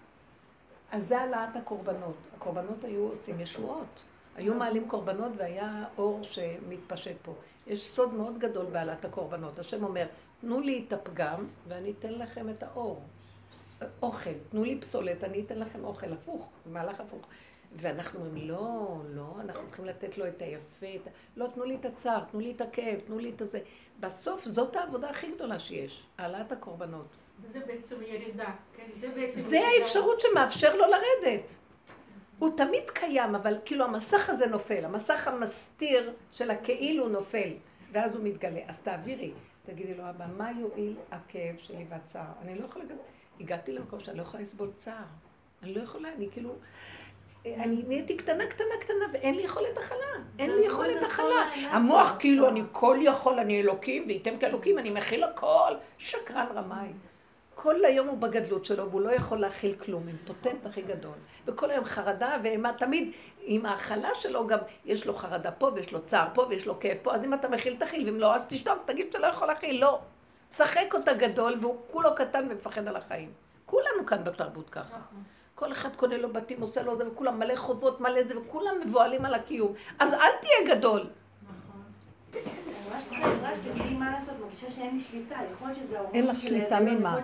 אז זה העלאת הקורבנות. הקורבנות היו עושים ישועות. היו מעלים קורבנות והיה אור שמתפשט פה. יש סוד מאוד גדול בהעלאת הקורבנות. השם אומר, תנו לי את הפגם ואני אתן לכם את האור. אוכל, תנו לי פסולת, אני אתן לכם אוכל הפוך, מהלך הפוך. ואנחנו אומרים, לא, לא, אנחנו צריכים לתת לו את היפה, את... לא, תנו לי את הצער, תנו לי את הכאב, תנו לי את הזה. בסוף זאת העבודה הכי גדולה שיש, העלאת הקורבנות. זה בעצם ירידה, כן? זה בעצם זה ירידה. האפשרות שמאפשר לו לרדת. הוא תמיד קיים, אבל כאילו המסך הזה נופל, המסך המסתיר של הכאילו נופל, ואז הוא מתגלה. אז תעבירי, תגידי לו, אבא, מה יועיל הכאב שלי והצער? אני לא יכולה, הגעתי למקום שאני לא יכולה לסבול צער. אני לא יכולה, אני כאילו... אני נהייתי קטנה, קטנה, קטנה, ואין לי יכולת הכלה. אין לי יכולת הכלה. המוח כאילו, אני כל יכול, אני אלוקים, וייתם כאלוקים, אני מכיל הכל. שקרן רמאי. כל היום הוא בגדלות שלו, והוא לא יכול להכיל כלום, עם פוטנט הכי גדול. וכל היום חרדה ואימה, תמיד עם ההכלה שלו גם, יש לו חרדה פה, ויש לו צער פה, ויש לו כאב פה, אז אם אתה מכיל, תכיל, ואם לא, אז תשתוק, תגיד שאתה לא יכול להכיל, לא. שחק אותה גדול, והוא כולו קטן ומפחד על החיים. כולנו כאן בתרבות ככה. כל אחד קונה לו בתים, עושה לו זה, וכולם מלא חובות, מלא זה, וכולם מבוהלים על הקיום. אז אל תהיה גדול. אין לך שליטה ממה?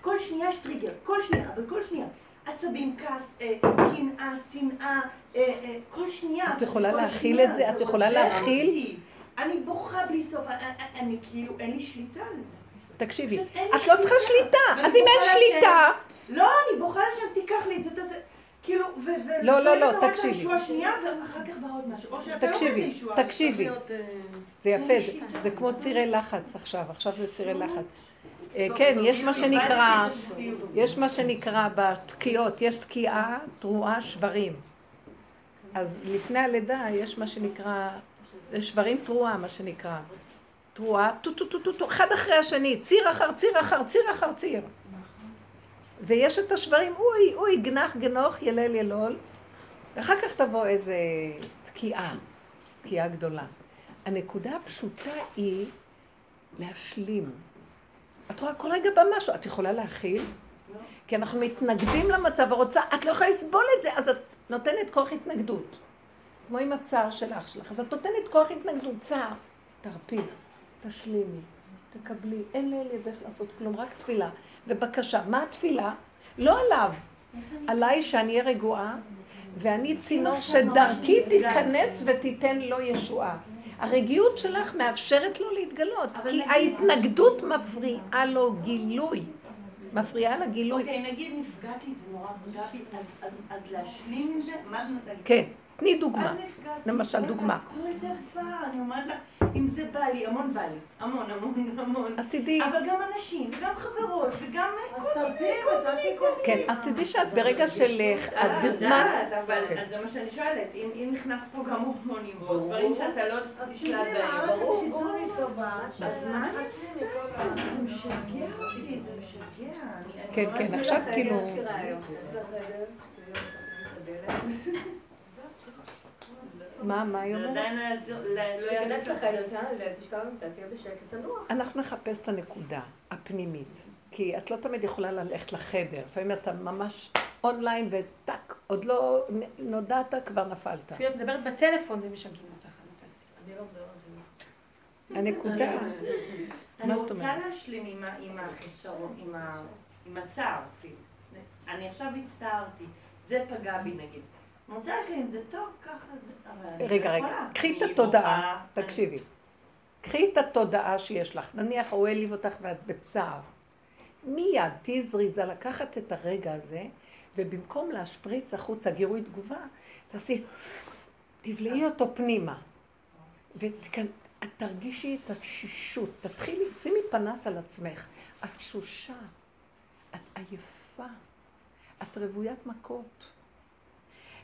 כל שנייה יש טריגר, כל שנייה, אבל כל שנייה. עצבים, כעס, אה, קנאה, שנאה, אה, אה, כל שנייה. את יכולה להכיל את זה? את יכולה להכיל? אני בוכה בלי סוף, אני כאילו, אין לי שליטה על זה. תקשיבי, את לא צריכה שליטה, אז אם אין שליטה... לא, אני בוכה לשם, תיקח לי את זה, תעשה... כאילו, ו... לא, לא, לא, תקשיבי. תקשיבי, תקשיבי. זה יפה, זה כמו צירי לחץ עכשיו, עכשיו זה צירי לחץ. כן, יש מה שנקרא, יש מה שנקרא בתקיעות, יש תקיעה, תרועה, שברים. אז לפני הלידה יש מה שנקרא, שברים תרועה, מה שנקרא. תרועה, טו טו טו טו טו, אחד אחרי השני, ציר אחר ציר אחר ציר אחר ציר. ויש את השברים, אוי, אוי, גנח, גנוך, ילל, ילול, ואחר כך תבוא איזה תקיעה, תקיעה גדולה. הנקודה הפשוטה היא להשלים. את רואה כל רגע במשהו, את יכולה להכיל? כי אנחנו מתנגדים למצב ורוצה, את לא יכולה לסבול את זה, אז את נותנת כוח התנגדות. כמו עם הצער של אח שלך, אז את נותנת כוח התנגדות, צער, תרפי, תשלימי, תקבלי, אין לאל ידך לעשות כלום, רק תפילה. ובקשה. מה התפילה? לא עליו, עליי שאני אהיה רגועה, ואני צינור שדרכי תיכנס ותיתן לו ישועה. הרגיעות שלך מאפשרת לו להתגלות, כי ההתנגדות מפריעה לו גילוי. מפריעה לגילוי. אוקיי, נגיד נפגעתי, זה נורא פגע בי, אז להשלים עם זה, מה זה מנסה כן. תני דוגמה. למשל דוגמה. כל דבר, אני אומרת לך, אם זה בא לי, המון בא לי. המון, המון, המון. אז תדעי. אבל גם אנשים, וגם חברות, וגם כל מיני, כל מיני, כן, אז תדעי שאת ברגע של... את בזמן... אבל זה מה שאני שואלת, אם נכנס פה גם הורמונים דברים שאתה לא תשלט בהם. ברור, אז מה אני? זה משגע אותי, זה משגע. כן, כן, עכשיו כאילו... מה, מה היא זה אומרת? עדיין לא יעזור, לא לא. לחדר, תעלה, תשכב במיטה, תהיה בשקט, תנוח. אנחנו נחפש את הנקודה הפנימית. כי את לא תמיד יכולה ללכת לחדר. לפעמים אתה ממש אונליין וטאק, עוד לא נודעת, כבר נפלת. אפילו את מדברת בטלפון ומשגעים אותך. אני לא מדברת הנקודה. אני מה זאת רוצה אומרת? להשלים עם החיסרון, עם הצער אפילו. אני עכשיו הצטערתי, זה פגע בי נגיד. רוצה להשלים עם זה טוב, ככה זה, אבל רגע, רגע. קחי את אני התודעה, תקשיבי. קחי את התודעה שיש לך. נניח הוא העליב אותך ואת בצער. מיד תהיי זריזה לקחת את הרגע הזה, ובמקום להשפריץ החוצה גירוי תגובה, תעשי, תבלעי אותו פנימה. ותרגישי את התשישות. תתחילי, שימי פנס על עצמך. את תשושה, את עייפה, את רוויית מכות.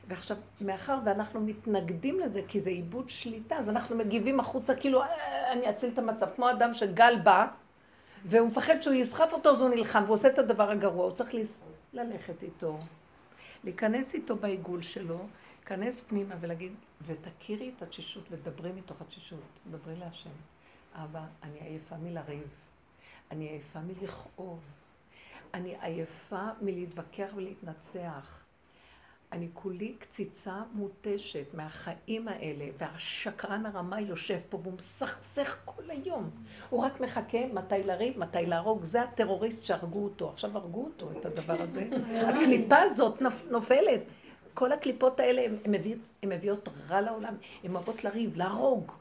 ועכשיו, מאחר ואנחנו מתנגדים לזה, כי זה איבוד שליטה, אז אנחנו מגיבים החוצה כאילו, "אה, אני אציל את המצב. כמו אדם שגל בא, והוא מפחד שהוא יסחף אותו, אז הוא נלחם, והוא עושה את הדבר הגרוע. הוא צריך לס... ללכת איתו, להיכנס איתו בעיגול שלו, להיכנס פנימה ולהגיד, ותכירי את התשישות ודברי מתוך התשישות. דברי להשם. אבא, אני עייפה מלריב. אני עייפה מלכאוב. אני עייפה מלהתווכח ולהתנצח. אני כולי קציצה מותשת מהחיים האלה, והשקרן הרמאי יושב פה והוא מסכסך כל היום. הוא רק מחכה מתי לריב, מתי להרוג. זה הטרוריסט שהרגו אותו. עכשיו הרגו אותו, את הדבר הזה. הקליפה הזאת נופ, נופלת. כל הקליפות האלה, הן מביאות, מביאות רע לעולם. הן אוהבות לריב, להרוג,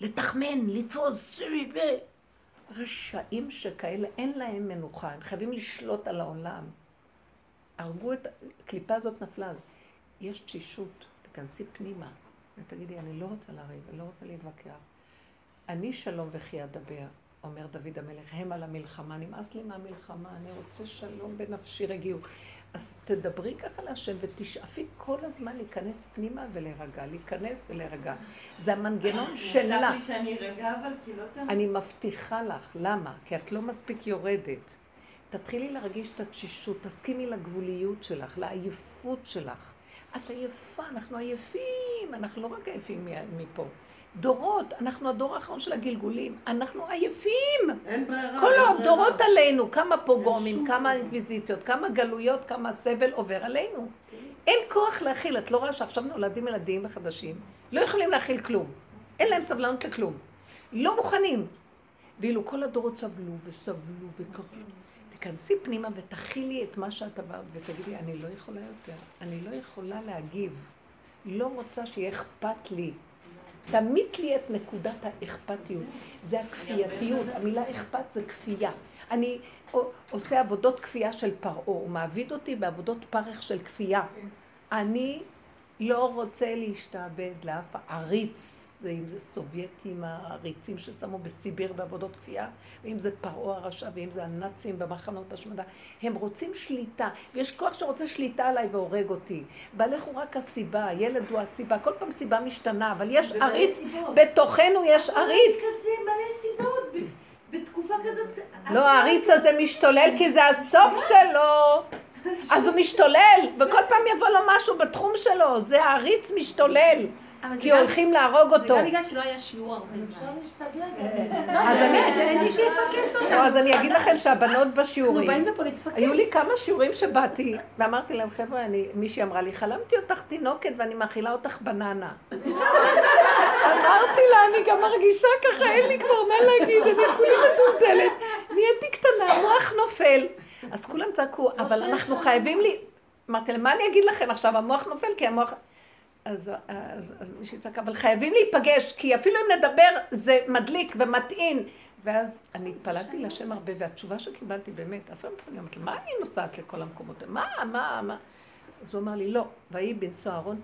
לתחמן, לתפוס. רשעים שכאלה, אין להם מנוחה. הם חייבים לשלוט על העולם. הרגו את... הקליפה הזאת נפלה, אז יש תשישות, תיכנסי פנימה ותגידי, אני לא רוצה לריב, אני לא רוצה להתווכח. אני שלום וכי אדבר, אומר דוד המלך, הם על המלחמה, נמאס לי מהמלחמה, אני רוצה שלום בנפשי רגיעו. אז תדברי ככה להשם ותשאפי כל הזמן להיכנס פנימה ולהירגע, להיכנס ולהירגע. זה המנגנון שלה. לי שאני ארגע, אבל כי לא תמיד. אני מבטיחה לך, למה? כי את לא מספיק יורדת. תתחילי להרגיש את התשישות, תסכימי לגבוליות שלך, לעייפות שלך. את עייפה, אנחנו עייפים, אנחנו לא רק עייפים מפה. דורות, אנחנו הדור האחרון של הגלגולים, אנחנו עייפים. אין ברירה. כל הדורות. עלינו, כמה פוגרומים, כמה. אינקוויזיציות, כמה גלויות, כמה סבל עובר עלינו. אין כוח להכיל, את לא רואה שעכשיו נולדים ילדים חדשים, לא יכולים להכיל כלום. אין להם סבלנות לכלום. לא מוכנים. ואילו כל הדורות סבלו וסבלו וקבלו. תיכנסי פנימה ותכילי את מה שאת עברת ותגידי, אני לא יכולה יותר, אני לא יכולה להגיב. לא רוצה שיהיה אכפת לי. תמית לי את נקודת האכפתיות. זה הכפייתיות. המילה אכפת זה כפייה. אני עושה עבודות כפייה של פרעה, הוא מעביד אותי בעבודות פרך של כפייה. אני לא רוצה להשתעבד לאף עריץ, זה אם זה סובייטים העריצים ששמו בסיביר בעבודות כפייה, ואם זה פרעה הרשע, ואם זה הנאצים במחנות השמדה. הם רוצים שליטה, ויש כוח שרוצה שליטה עליי והורג אותי. בעלך הוא רק הסיבה, הילד הוא הסיבה, כל פעם סיבה משתנה, אבל יש עריץ. בתוכנו יש עריץ. בתקופה כזאת... לא, העריץ הזה משתולל כי זה הסוף שלו. אז הוא משתולל, וכל פעם יבוא לו משהו בתחום שלו, זה העריץ משתולל, כי הולכים להרוג זה אותו. גם בגלל שלא היה שיעור הרבה זמן. אפשר להשתגע לא. אז אני- אין מי שיפקס לא, אותם. אז אני אגיד לכם שהבנות אנחנו בשיעורים, באים לפה להתפקס. היו לי כמה שיעורים שבאתי, ואמרתי להם, חבר'ה, אני- מישהי אמרה לי, חלמתי אותך תינוקת ואני מאכילה אותך בננה. אמרתי לה, אני גם מרגישה ככה, אין לי כבר מה להגיד, אני כולי מטולטלת, נהייתי קטנה, המוח נופל. אז כולם צעקו, אבל אנחנו חייבים לי... אמרתי להם, מה אני אגיד לכם עכשיו, המוח נופל כי המוח... אז, אז, אז מישהי צעקה, אבל חייבים להיפגש, כי אפילו אם נדבר זה מדליק ומטעין. ואז אני התפללתי להשם הרבה, והתשובה שקיבלתי באמת, אף פעם לא אמרתי, מה אני נוסעת לכל המקומות? מה, מה, מה? אז הוא אמר לי, לא, ויהי בנשוא אהרון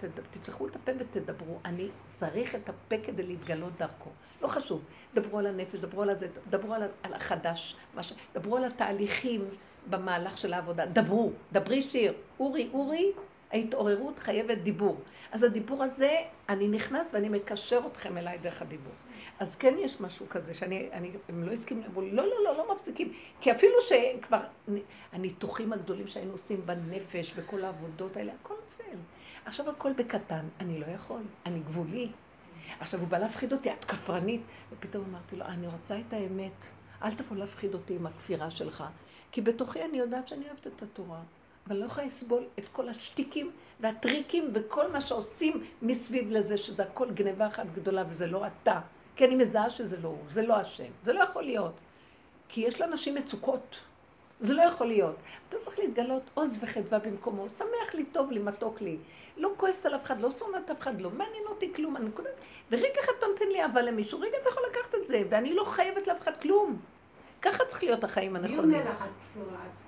תד- תפתחו את הפה ותדברו. אני צריך את הפה כדי להתגלות דרכו. לא חשוב, דברו על הנפש, דברו על הזה, דברו על, על החדש, ש... דברו על התהליכים במהלך של העבודה. דברו, דברי שיר. אורי, אורי, ההתעוררות חייבת דיבור. אז הדיבור הזה, אני נכנס ואני מקשר אתכם אליי דרך הדיבור. אז כן יש משהו כזה, שאני, אני, הם לא הסכימו, אמרו לי, לא, לא, לא, לא מפסיקים. כי אפילו שכבר, הניתוחים הגדולים שהיינו עושים בנפש וכל העבודות האלה, הכל נופל. עכשיו הכל בקטן, אני לא יכול, אני גבולי. עכשיו הוא בא להפחיד אותי, את כפרנית. ופתאום אמרתי לו, אני רוצה את האמת. אל תבוא להפחיד אותי עם הכפירה שלך. כי בתוכי אני יודעת שאני אוהבת את התורה. אבל לא יכולה לסבול את כל השטיקים והטריקים וכל מה שעושים מסביב לזה, שזה הכל גניבה אחת גדולה וזה לא אתה. כי אני מזהה שזה לא הוא, זה לא השם. זה לא יכול להיות. כי יש לאנשים מצוקות. זה לא יכול להיות. אתה צריך להתגלות עוז וחדווה במקומו. שמח לי, טוב לי, מתוק לי. לא כועסת על אף אחד, לא שונאת אף אחד, לא מעניין אותי כלום. אני נקודת... ורגע אחד אתה נותן לי אהבה למישהו, רגע אתה יכול לקחת את זה, ואני לא חייבת לאף אחד כלום. ככה צריך להיות החיים הנכונים. מי אומר לך את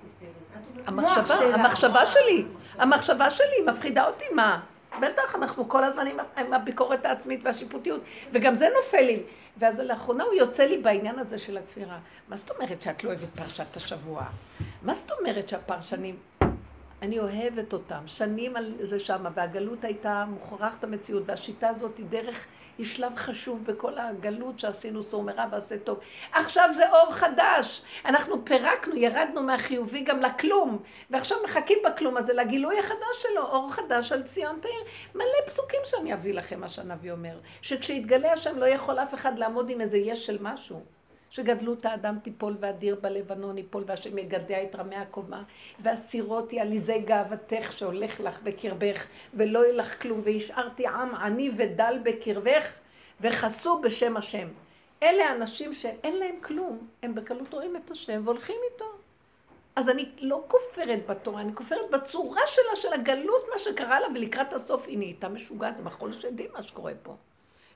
המחשבה, המחשבה שלי, המחשבה שלי מפחידה אותי, מה? בטח, אנחנו כל הזמן עם, עם הביקורת העצמית והשיפוטיות, וגם זה נופל לי. ואז לאחרונה הוא יוצא לי בעניין הזה של הכפירה. מה זאת אומרת שאת לא אוהבת פרשת השבוע? מה זאת אומרת שהפרשנים... אני אוהבת אותם, שנים על זה שמה, והגלות הייתה מוכרחת המציאות, והשיטה הזאת היא דרך, היא שלב חשוב בכל הגלות שעשינו סור מרע ועשה טוב. עכשיו זה אור חדש, אנחנו פירקנו, ירדנו מהחיובי גם לכלום, ועכשיו מחכים בכלום הזה לגילוי החדש שלו, אור חדש על ציון תאיר. מלא פסוקים שאני אביא לכם, מה שהנביא אומר, שכשיתגלה השם לא יכול אף אחד לעמוד עם איזה יש של משהו. שגדלות האדם תיפול ואדיר בלבנון יפול והשם יגדע את רמי הקומה והסירותי עליזי גאוותך שהולך לך בקרבך ולא יהיה לך כלום והשארתי עם עני ודל בקרבך וחסו בשם השם. אלה אנשים שאין להם כלום, הם בקלות רואים את השם והולכים איתו. אז אני לא כופרת בתורה, אני כופרת בצורה שלה, של הגלות, מה שקרה לה, ולקראת הסוף היא נהייתה משוגעת, זה מחול שדים מה שקורה פה.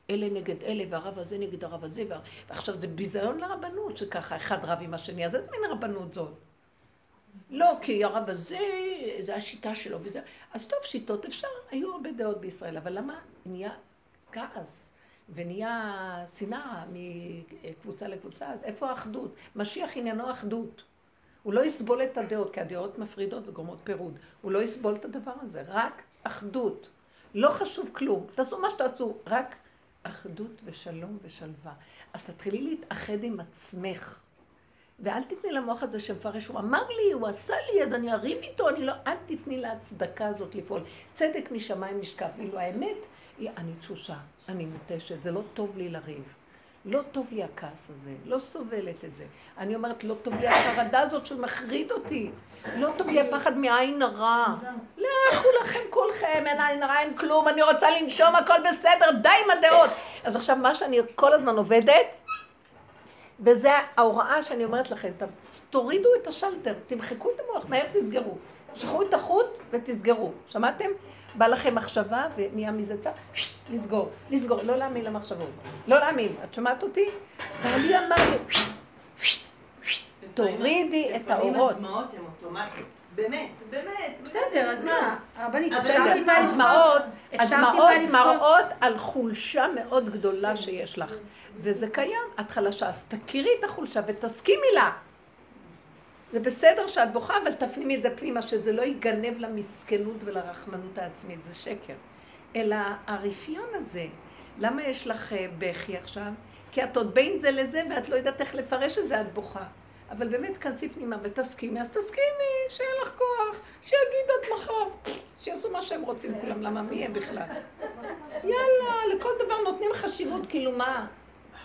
אלה נגד אלה, והרב הזה נגד הרב הזה, ועכשיו זה ביזיון לרבנות, שככה אחד רב עם השני, אז איזה מין רבנות זאת? לא, כי הרב הזה, זה השיטה שלו וזה. אז טוב, שיטות אפשר, היו הרבה דעות בישראל, אבל למה נהיה כעס ונהיה שנאה מקבוצה לקבוצה? אז איפה האחדות? משיח עניינו אחדות. הוא לא יסבול את הדעות, כי הדעות מפרידות וגורמות פירוד. הוא לא יסבול את הדבר הזה, רק אחדות. לא חשוב כלום, תעשו מה שתעשו, רק אחדות ושלום ושלווה. אז תתחילי להתאחד עם עצמך. ואל תתני למוח הזה שמפרש, הוא אמר לי, הוא עשה לי, אז אני אריב איתו, אני לא... אל תתני להצדקה הזאת לפעול. צדק משמיים נשקף, ואילו האמת היא, אני תשושה, אני מותשת, זה לא טוב לי לריב. לא טוב לי הכעס הזה, לא סובלת את זה. אני אומרת, לא טוב לי החרדה הזאת שמחריד אותי. לא טוב לי הפחד מעין הרע. לכו לכם כולכם, אין עין הרע, אין כלום, אני רוצה לנשום, הכל בסדר, די עם הדעות. אז עכשיו, מה שאני כל הזמן עובדת, וזה ההוראה שאני אומרת לכם, תורידו את השלטר, תמחקו את המוח, מהר תסגרו. תמשכו את החוט ותסגרו. שמעתם? בא לכם מחשבה ונהיה מזה צער, לסגור, לסגור, לא להאמין למחשבות, לא להאמין. את שומעת אותי? ואני אמרתי, תורידי את האורות. באמת, באמת. בסדר, אז מה? הרבנית, אפשר טיפה לבכות? הדמעות, אפשר הדמעות טיפה לבכות? מראות על חולשה מאוד גדולה שיש לך. וזה קיים, את חלשה, אז תכירי את החולשה ותסכימי לה. זה בסדר שאת בוכה, אבל תפנימי את זה פנימה, שזה לא ייגנב למסכנות ולרחמנות העצמית, זה שקר. אלא הרפיון הזה, למה יש לך אה, בכי עכשיו? כי את עוד בין זה לזה ואת לא יודעת איך לפרש את זה, את בוכה. אבל באמת כנסי פנימה ותסכימי, אז תסכימי, שיהיה לך כוח, שיגיד עד מחר, שיעשו מה שהם רוצים כולם, למה מי הם בכלל? יאללה, לכל דבר נותנים חשיבות, כאילו מה?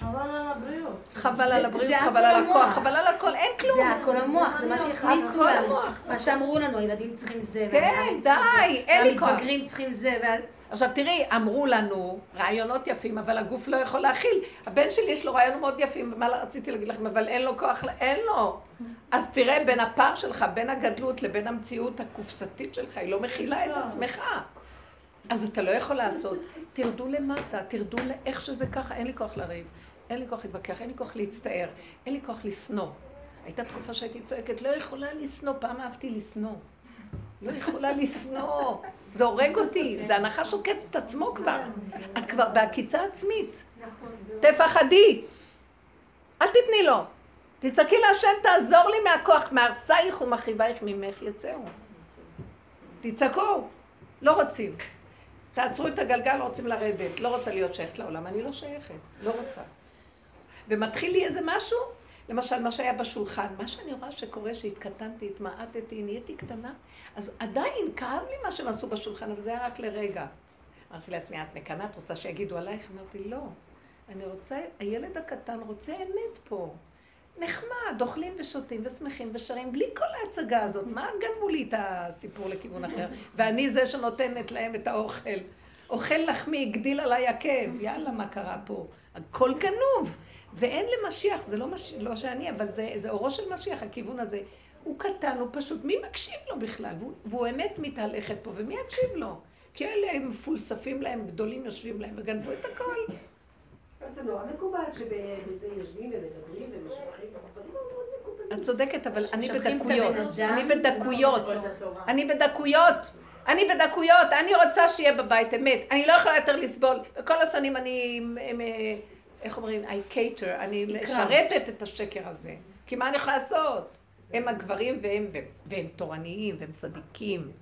חבל על הבריאות. חבל זה- על הבריאות, זה חבל על הכוח. חבל על הכל, אין כלום. זה הכל המוח, זה מה שהכניסו הכל לנו. מה שאמרו לנו, הילדים צריכים זה, כן, די, אין לי כוח. והמתבגרים צריכים זה, עכשיו תראי, אמרו לנו רעיונות יפים, אבל הגוף לא יכול להכיל. הבן שלי יש לו רעיונות מאוד יפים, מה רציתי להגיד לכם, אבל אין לו כוח, אין לו. אז תראה, בין הפער שלך, בין הגדלות לבין המציאות הקופסתית שלך, היא לא מכילה את עצמך. אז אתה לא יכול לעשות. תרדו למטה, תרדו לאיך שזה ככה, אין לי כוח לריב, אין לי כוח להתווכח, אין לי כוח להצטער, אין לי כוח לשנוא. הייתה תקופה שהייתי צועקת, לא יכולה לשנוא, פעם אהבתי לשנוא. לא יכולה לשנוא, זה הורג אותי, זה הנחש עוקץ את עצמו כבר. את כבר בעקיצה עצמית. תפחדי, אל תתני לו. תצעקי להשם, תעזור לי מהכוח, מהרסייך ומחריבייך ממך יצאו. תצעקו, לא רוצים. תעצרו את הגלגל, לא רוצים לרדת. לא רוצה להיות שייכת לעולם, אני לא שייכת, לא רוצה. ומתחיל לי איזה משהו, למשל, מה שהיה בשולחן, מה שאני רואה שקורה, שהתקטנתי, התמעטתי, נהייתי קטנה, אז עדיין כאב לי מה שהם עשו בשולחן, אבל זה היה רק לרגע. אמרתי לעצמי, את מקנאה, את רוצה שיגידו עלייך? אמרתי, לא. אני רוצה, הילד הקטן רוצה אמת פה. נחמד, אוכלים ושותים ושמחים ושרים, בלי כל ההצגה הזאת. מה גנבו לי את הסיפור לכיוון אחר? ואני זה שנותנת להם את האוכל. אוכל לחמי, הגדיל עליי עקב. יאללה, מה קרה פה? הכל גנוב. ואין למשיח, זה לא, מש... לא שאני, אבל זה, זה אורו של משיח, הכיוון הזה. הוא קטן, הוא פשוט, מי מקשיב לו בכלל? והוא, והוא אמת מתהלכת פה, ומי יקשיב לו? כי אלה הם מפולספים להם, גדולים יושבים להם, וגנבו את הכל. זה נורא מקובל שבזה יושבים ומדברים ומשבחים. את צודקת, אבל אני בדקויות. אני בדקויות. אני בדקויות. אני בדקויות. אני רוצה שיהיה בבית אמת. אני לא יכולה יותר לסבול. כל השנים אני, אה, איך אומרים? I cater. אני משרתת את השקר הזה. כי מה אני יכולה לעשות? הם הגברים והם, והם, והם תורניים והם צדיקים.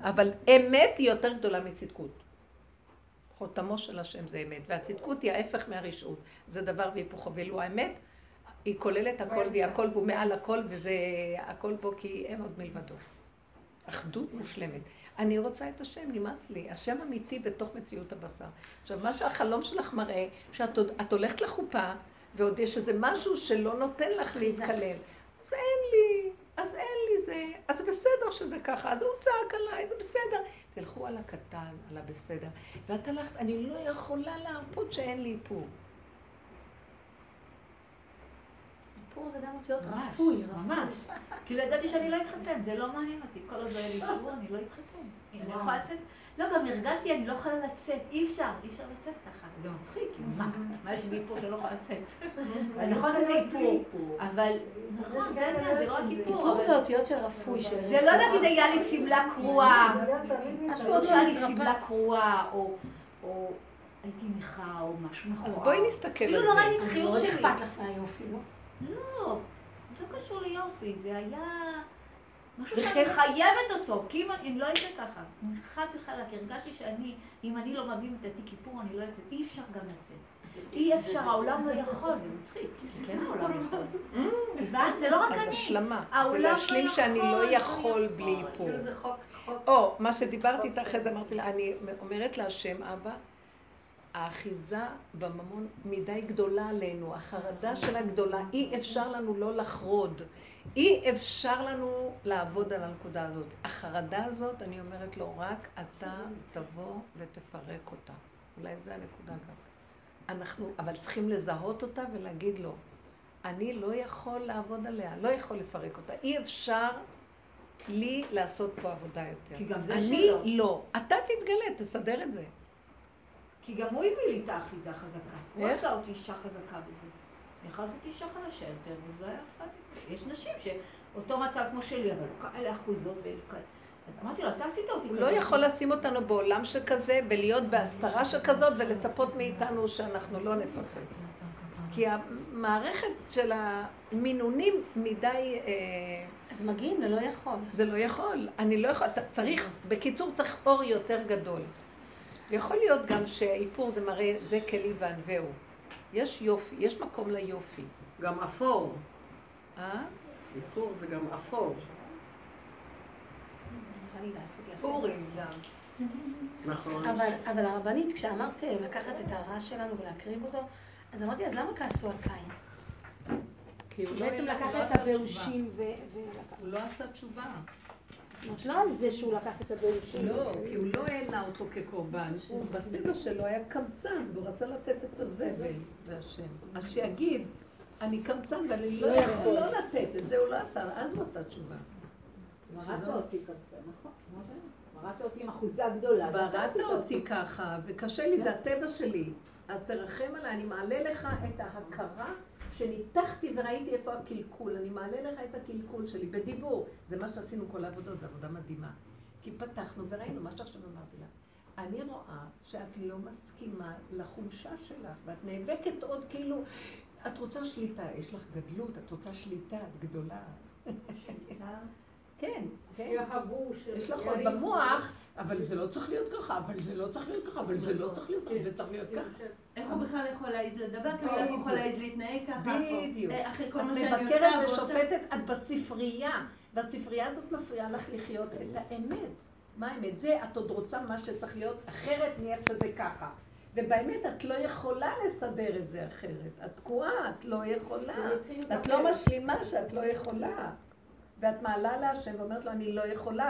אבל אמת היא יותר גדולה מצדקות. חותמו של השם זה אמת, והצדקות היא ההפך מהרשעות. זה דבר והיפוכו, ואילו האמת, היא כוללת הכל והיא הכל והוא מעל הכל, וזה הכל פה כי אין עוד מלבדו. אחדות מושלמת. אני רוצה את השם, נמאס לי. השם אמיתי בתוך מציאות הבשר. עכשיו, מה שהחלום שלך מראה, שאת הולכת לחופה, ועוד יש איזה משהו שלא נותן לך להתקלל. אז אין לי, אז אין לי זה, אז בסדר שזה ככה, אז הוא צעק עליי, זה בסדר. תלכו על הקטן, על הבסדר. ואת הלכת, אני לא יכולה להרפות שאין לי איפור. איפור זה גם אותיות רפוי, ממש. כאילו ידעתי שאני לא אתחתן, זה לא מעניין אותי. כל עוד לא יהיה לי איפור, אני לא אתחתן. אני לא יכולה לצאת. לא, גם הרגשתי, אני לא יכולה לצאת. אי אפשר, אי אפשר לצאת ככה. זה מצחיק, כאילו, מה? מה יש לי איפור שאני לא יכולה לצאת? נכון שזה איפור, אבל... נכון, זה לא רק איפור. איפור אבל- זה אותיות של רפוי. זה לא נגיד היה לי שמלה קרועה. משהו לא עוד שהיה לי מתרפא. שמלה קרועה, או... או הייתי נכה, או משהו מכוער. אז בואי נסתכל אפילו על לא זה. ראיתי את החיוך מאוד שלי. אכפת לך מהיופי, לא? לא, זה לא קשור ליופי, זה היה משהו זה שאני חייבת אותו, כי אם אני אם לא יצא ככה, חד וחלק, הרגשתי שאני, אם אני לא מביא את התיק כיפור, אני לא יוצאת, אי אפשר גם לצאת. אי אפשר, העולם לא יכול, זה מצחיק, כן העולם יכול. הבנת? זה לא רק אז אני. השלמה. זה לא להשלים שאני לא יכול, לא יכול בלי. איפור. כאילו חוק. או, מה שדיברתי איתך אחרי זה, אמרתי לה, אני אומרת להשם, אבא, האחיזה בממון מדי גדולה עלינו, החרדה שלה גדולה, אי אפשר לנו לא לחרוד, אי אפשר לנו לעבוד על הנקודה הזאת. החרדה הזאת, אני אומרת לו, רק אתה תבוא ותפרק אותה. אולי זו הנקודה גם. אנחנו, אבל צריכים לזהות אותה ולהגיד לו, אני לא יכול לעבוד עליה, לא יכול לפרק אותה. אי אפשר לי לעשות פה עבודה יותר. כי גם זה אני שלו. לא. אתה תתגלה, תסדר את זה. כי גם הוא הביא לי את האחיזה חזקה. הוא? עשה אותי אישה חזקה בזה. יכולה לעשות אישה חלשה יותר, וזה היה אכפת לי. יש נשים שאותו מצב כמו שלי, אבל לא כאלה אחוזות ואלה כאלה. אז אמרתי לו, אתה עשית אותי הוא כזאת. לא יכול לשים אותנו בעולם שכזה, ולהיות בהסתרה שכזאת, ולצפות מאיתנו שאנחנו לא נפחד. כי המערכת של המינונים מדי, אה, אז מגיעים ללא יכול. זה לא יכול. אני לא יכול, צריך, בקיצור צריך אור יותר גדול. ויכול להיות גם שהאיפור זה מראה, זה כלי וענווהו. יש יופי, יש מקום ליופי. גם אפור. אה? איפור זה גם אפור. פורים גם. נכון. אבל, אבל הרבנית, כשאמרת אה, לקחת את הרע שלנו ולהקריב אותו, אז אמרתי, אז למה כעסו על קין? כי הוא לא בעצם לקח לא את הבאושים ו... הוא לא עשה תשובה. לא על זה שהוא לקח את הבאושים. לא, כי הוא לא העלה אותו כקורבן, הוא בטבע שלו היה קמצן, והוא רצה לתת את הזבל להשם. אז שיגיד, אני קמצן ואני לא יכול לא לתת את זה, הוא לא עשה, אז הוא עשה תשובה. מרדת אותי כזה, נכון. מרדת אותי עם אחוזה גדולה. בראת אותי ככה, וקשה לי, זה הטבע שלי. אז תרחם עליי, אני מעלה לך את ההכרה שניתחתי וראיתי איפה הקלקול. אני מעלה לך את הקלקול שלי בדיבור. זה מה שעשינו כל העבודות, זו עבודה מדהימה. כי פתחנו וראינו מה שעכשיו אמרתי לה. אני רואה שאת לא מסכימה לחולשה שלך, ואת נאבקת עוד כאילו, את רוצה שליטה, יש לך גדלות, את רוצה שליטה, את גדולה. כן, כן. שיאהבו, יש לך עוד במוח, אבל זה לא צריך להיות ככה, אבל זה לא צריך להיות ככה, אבל זה לא צריך להיות ככה, זה צריך להיות ככה. איך הוא בכלל יכול להעז לדבר ככה? איך הוא יכול להעז להתנהג ככה? בדיוק. אה, אחרי כל את מה שאני עושה מבקרת. ושופטת, את בספרייה, והספרייה הזאת מפריעה לך לחיות את האמת. מה האמת? זה את עוד רוצה מה שצריך להיות, אחרת נהיה שזה ככה. ובאמת את לא יכולה לסדר את זה אחרת. את תקועה, את לא יכולה. את לא משלימה שאת לא יכולה. ואת מעלה להשם ואומרת לו, אני לא יכולה,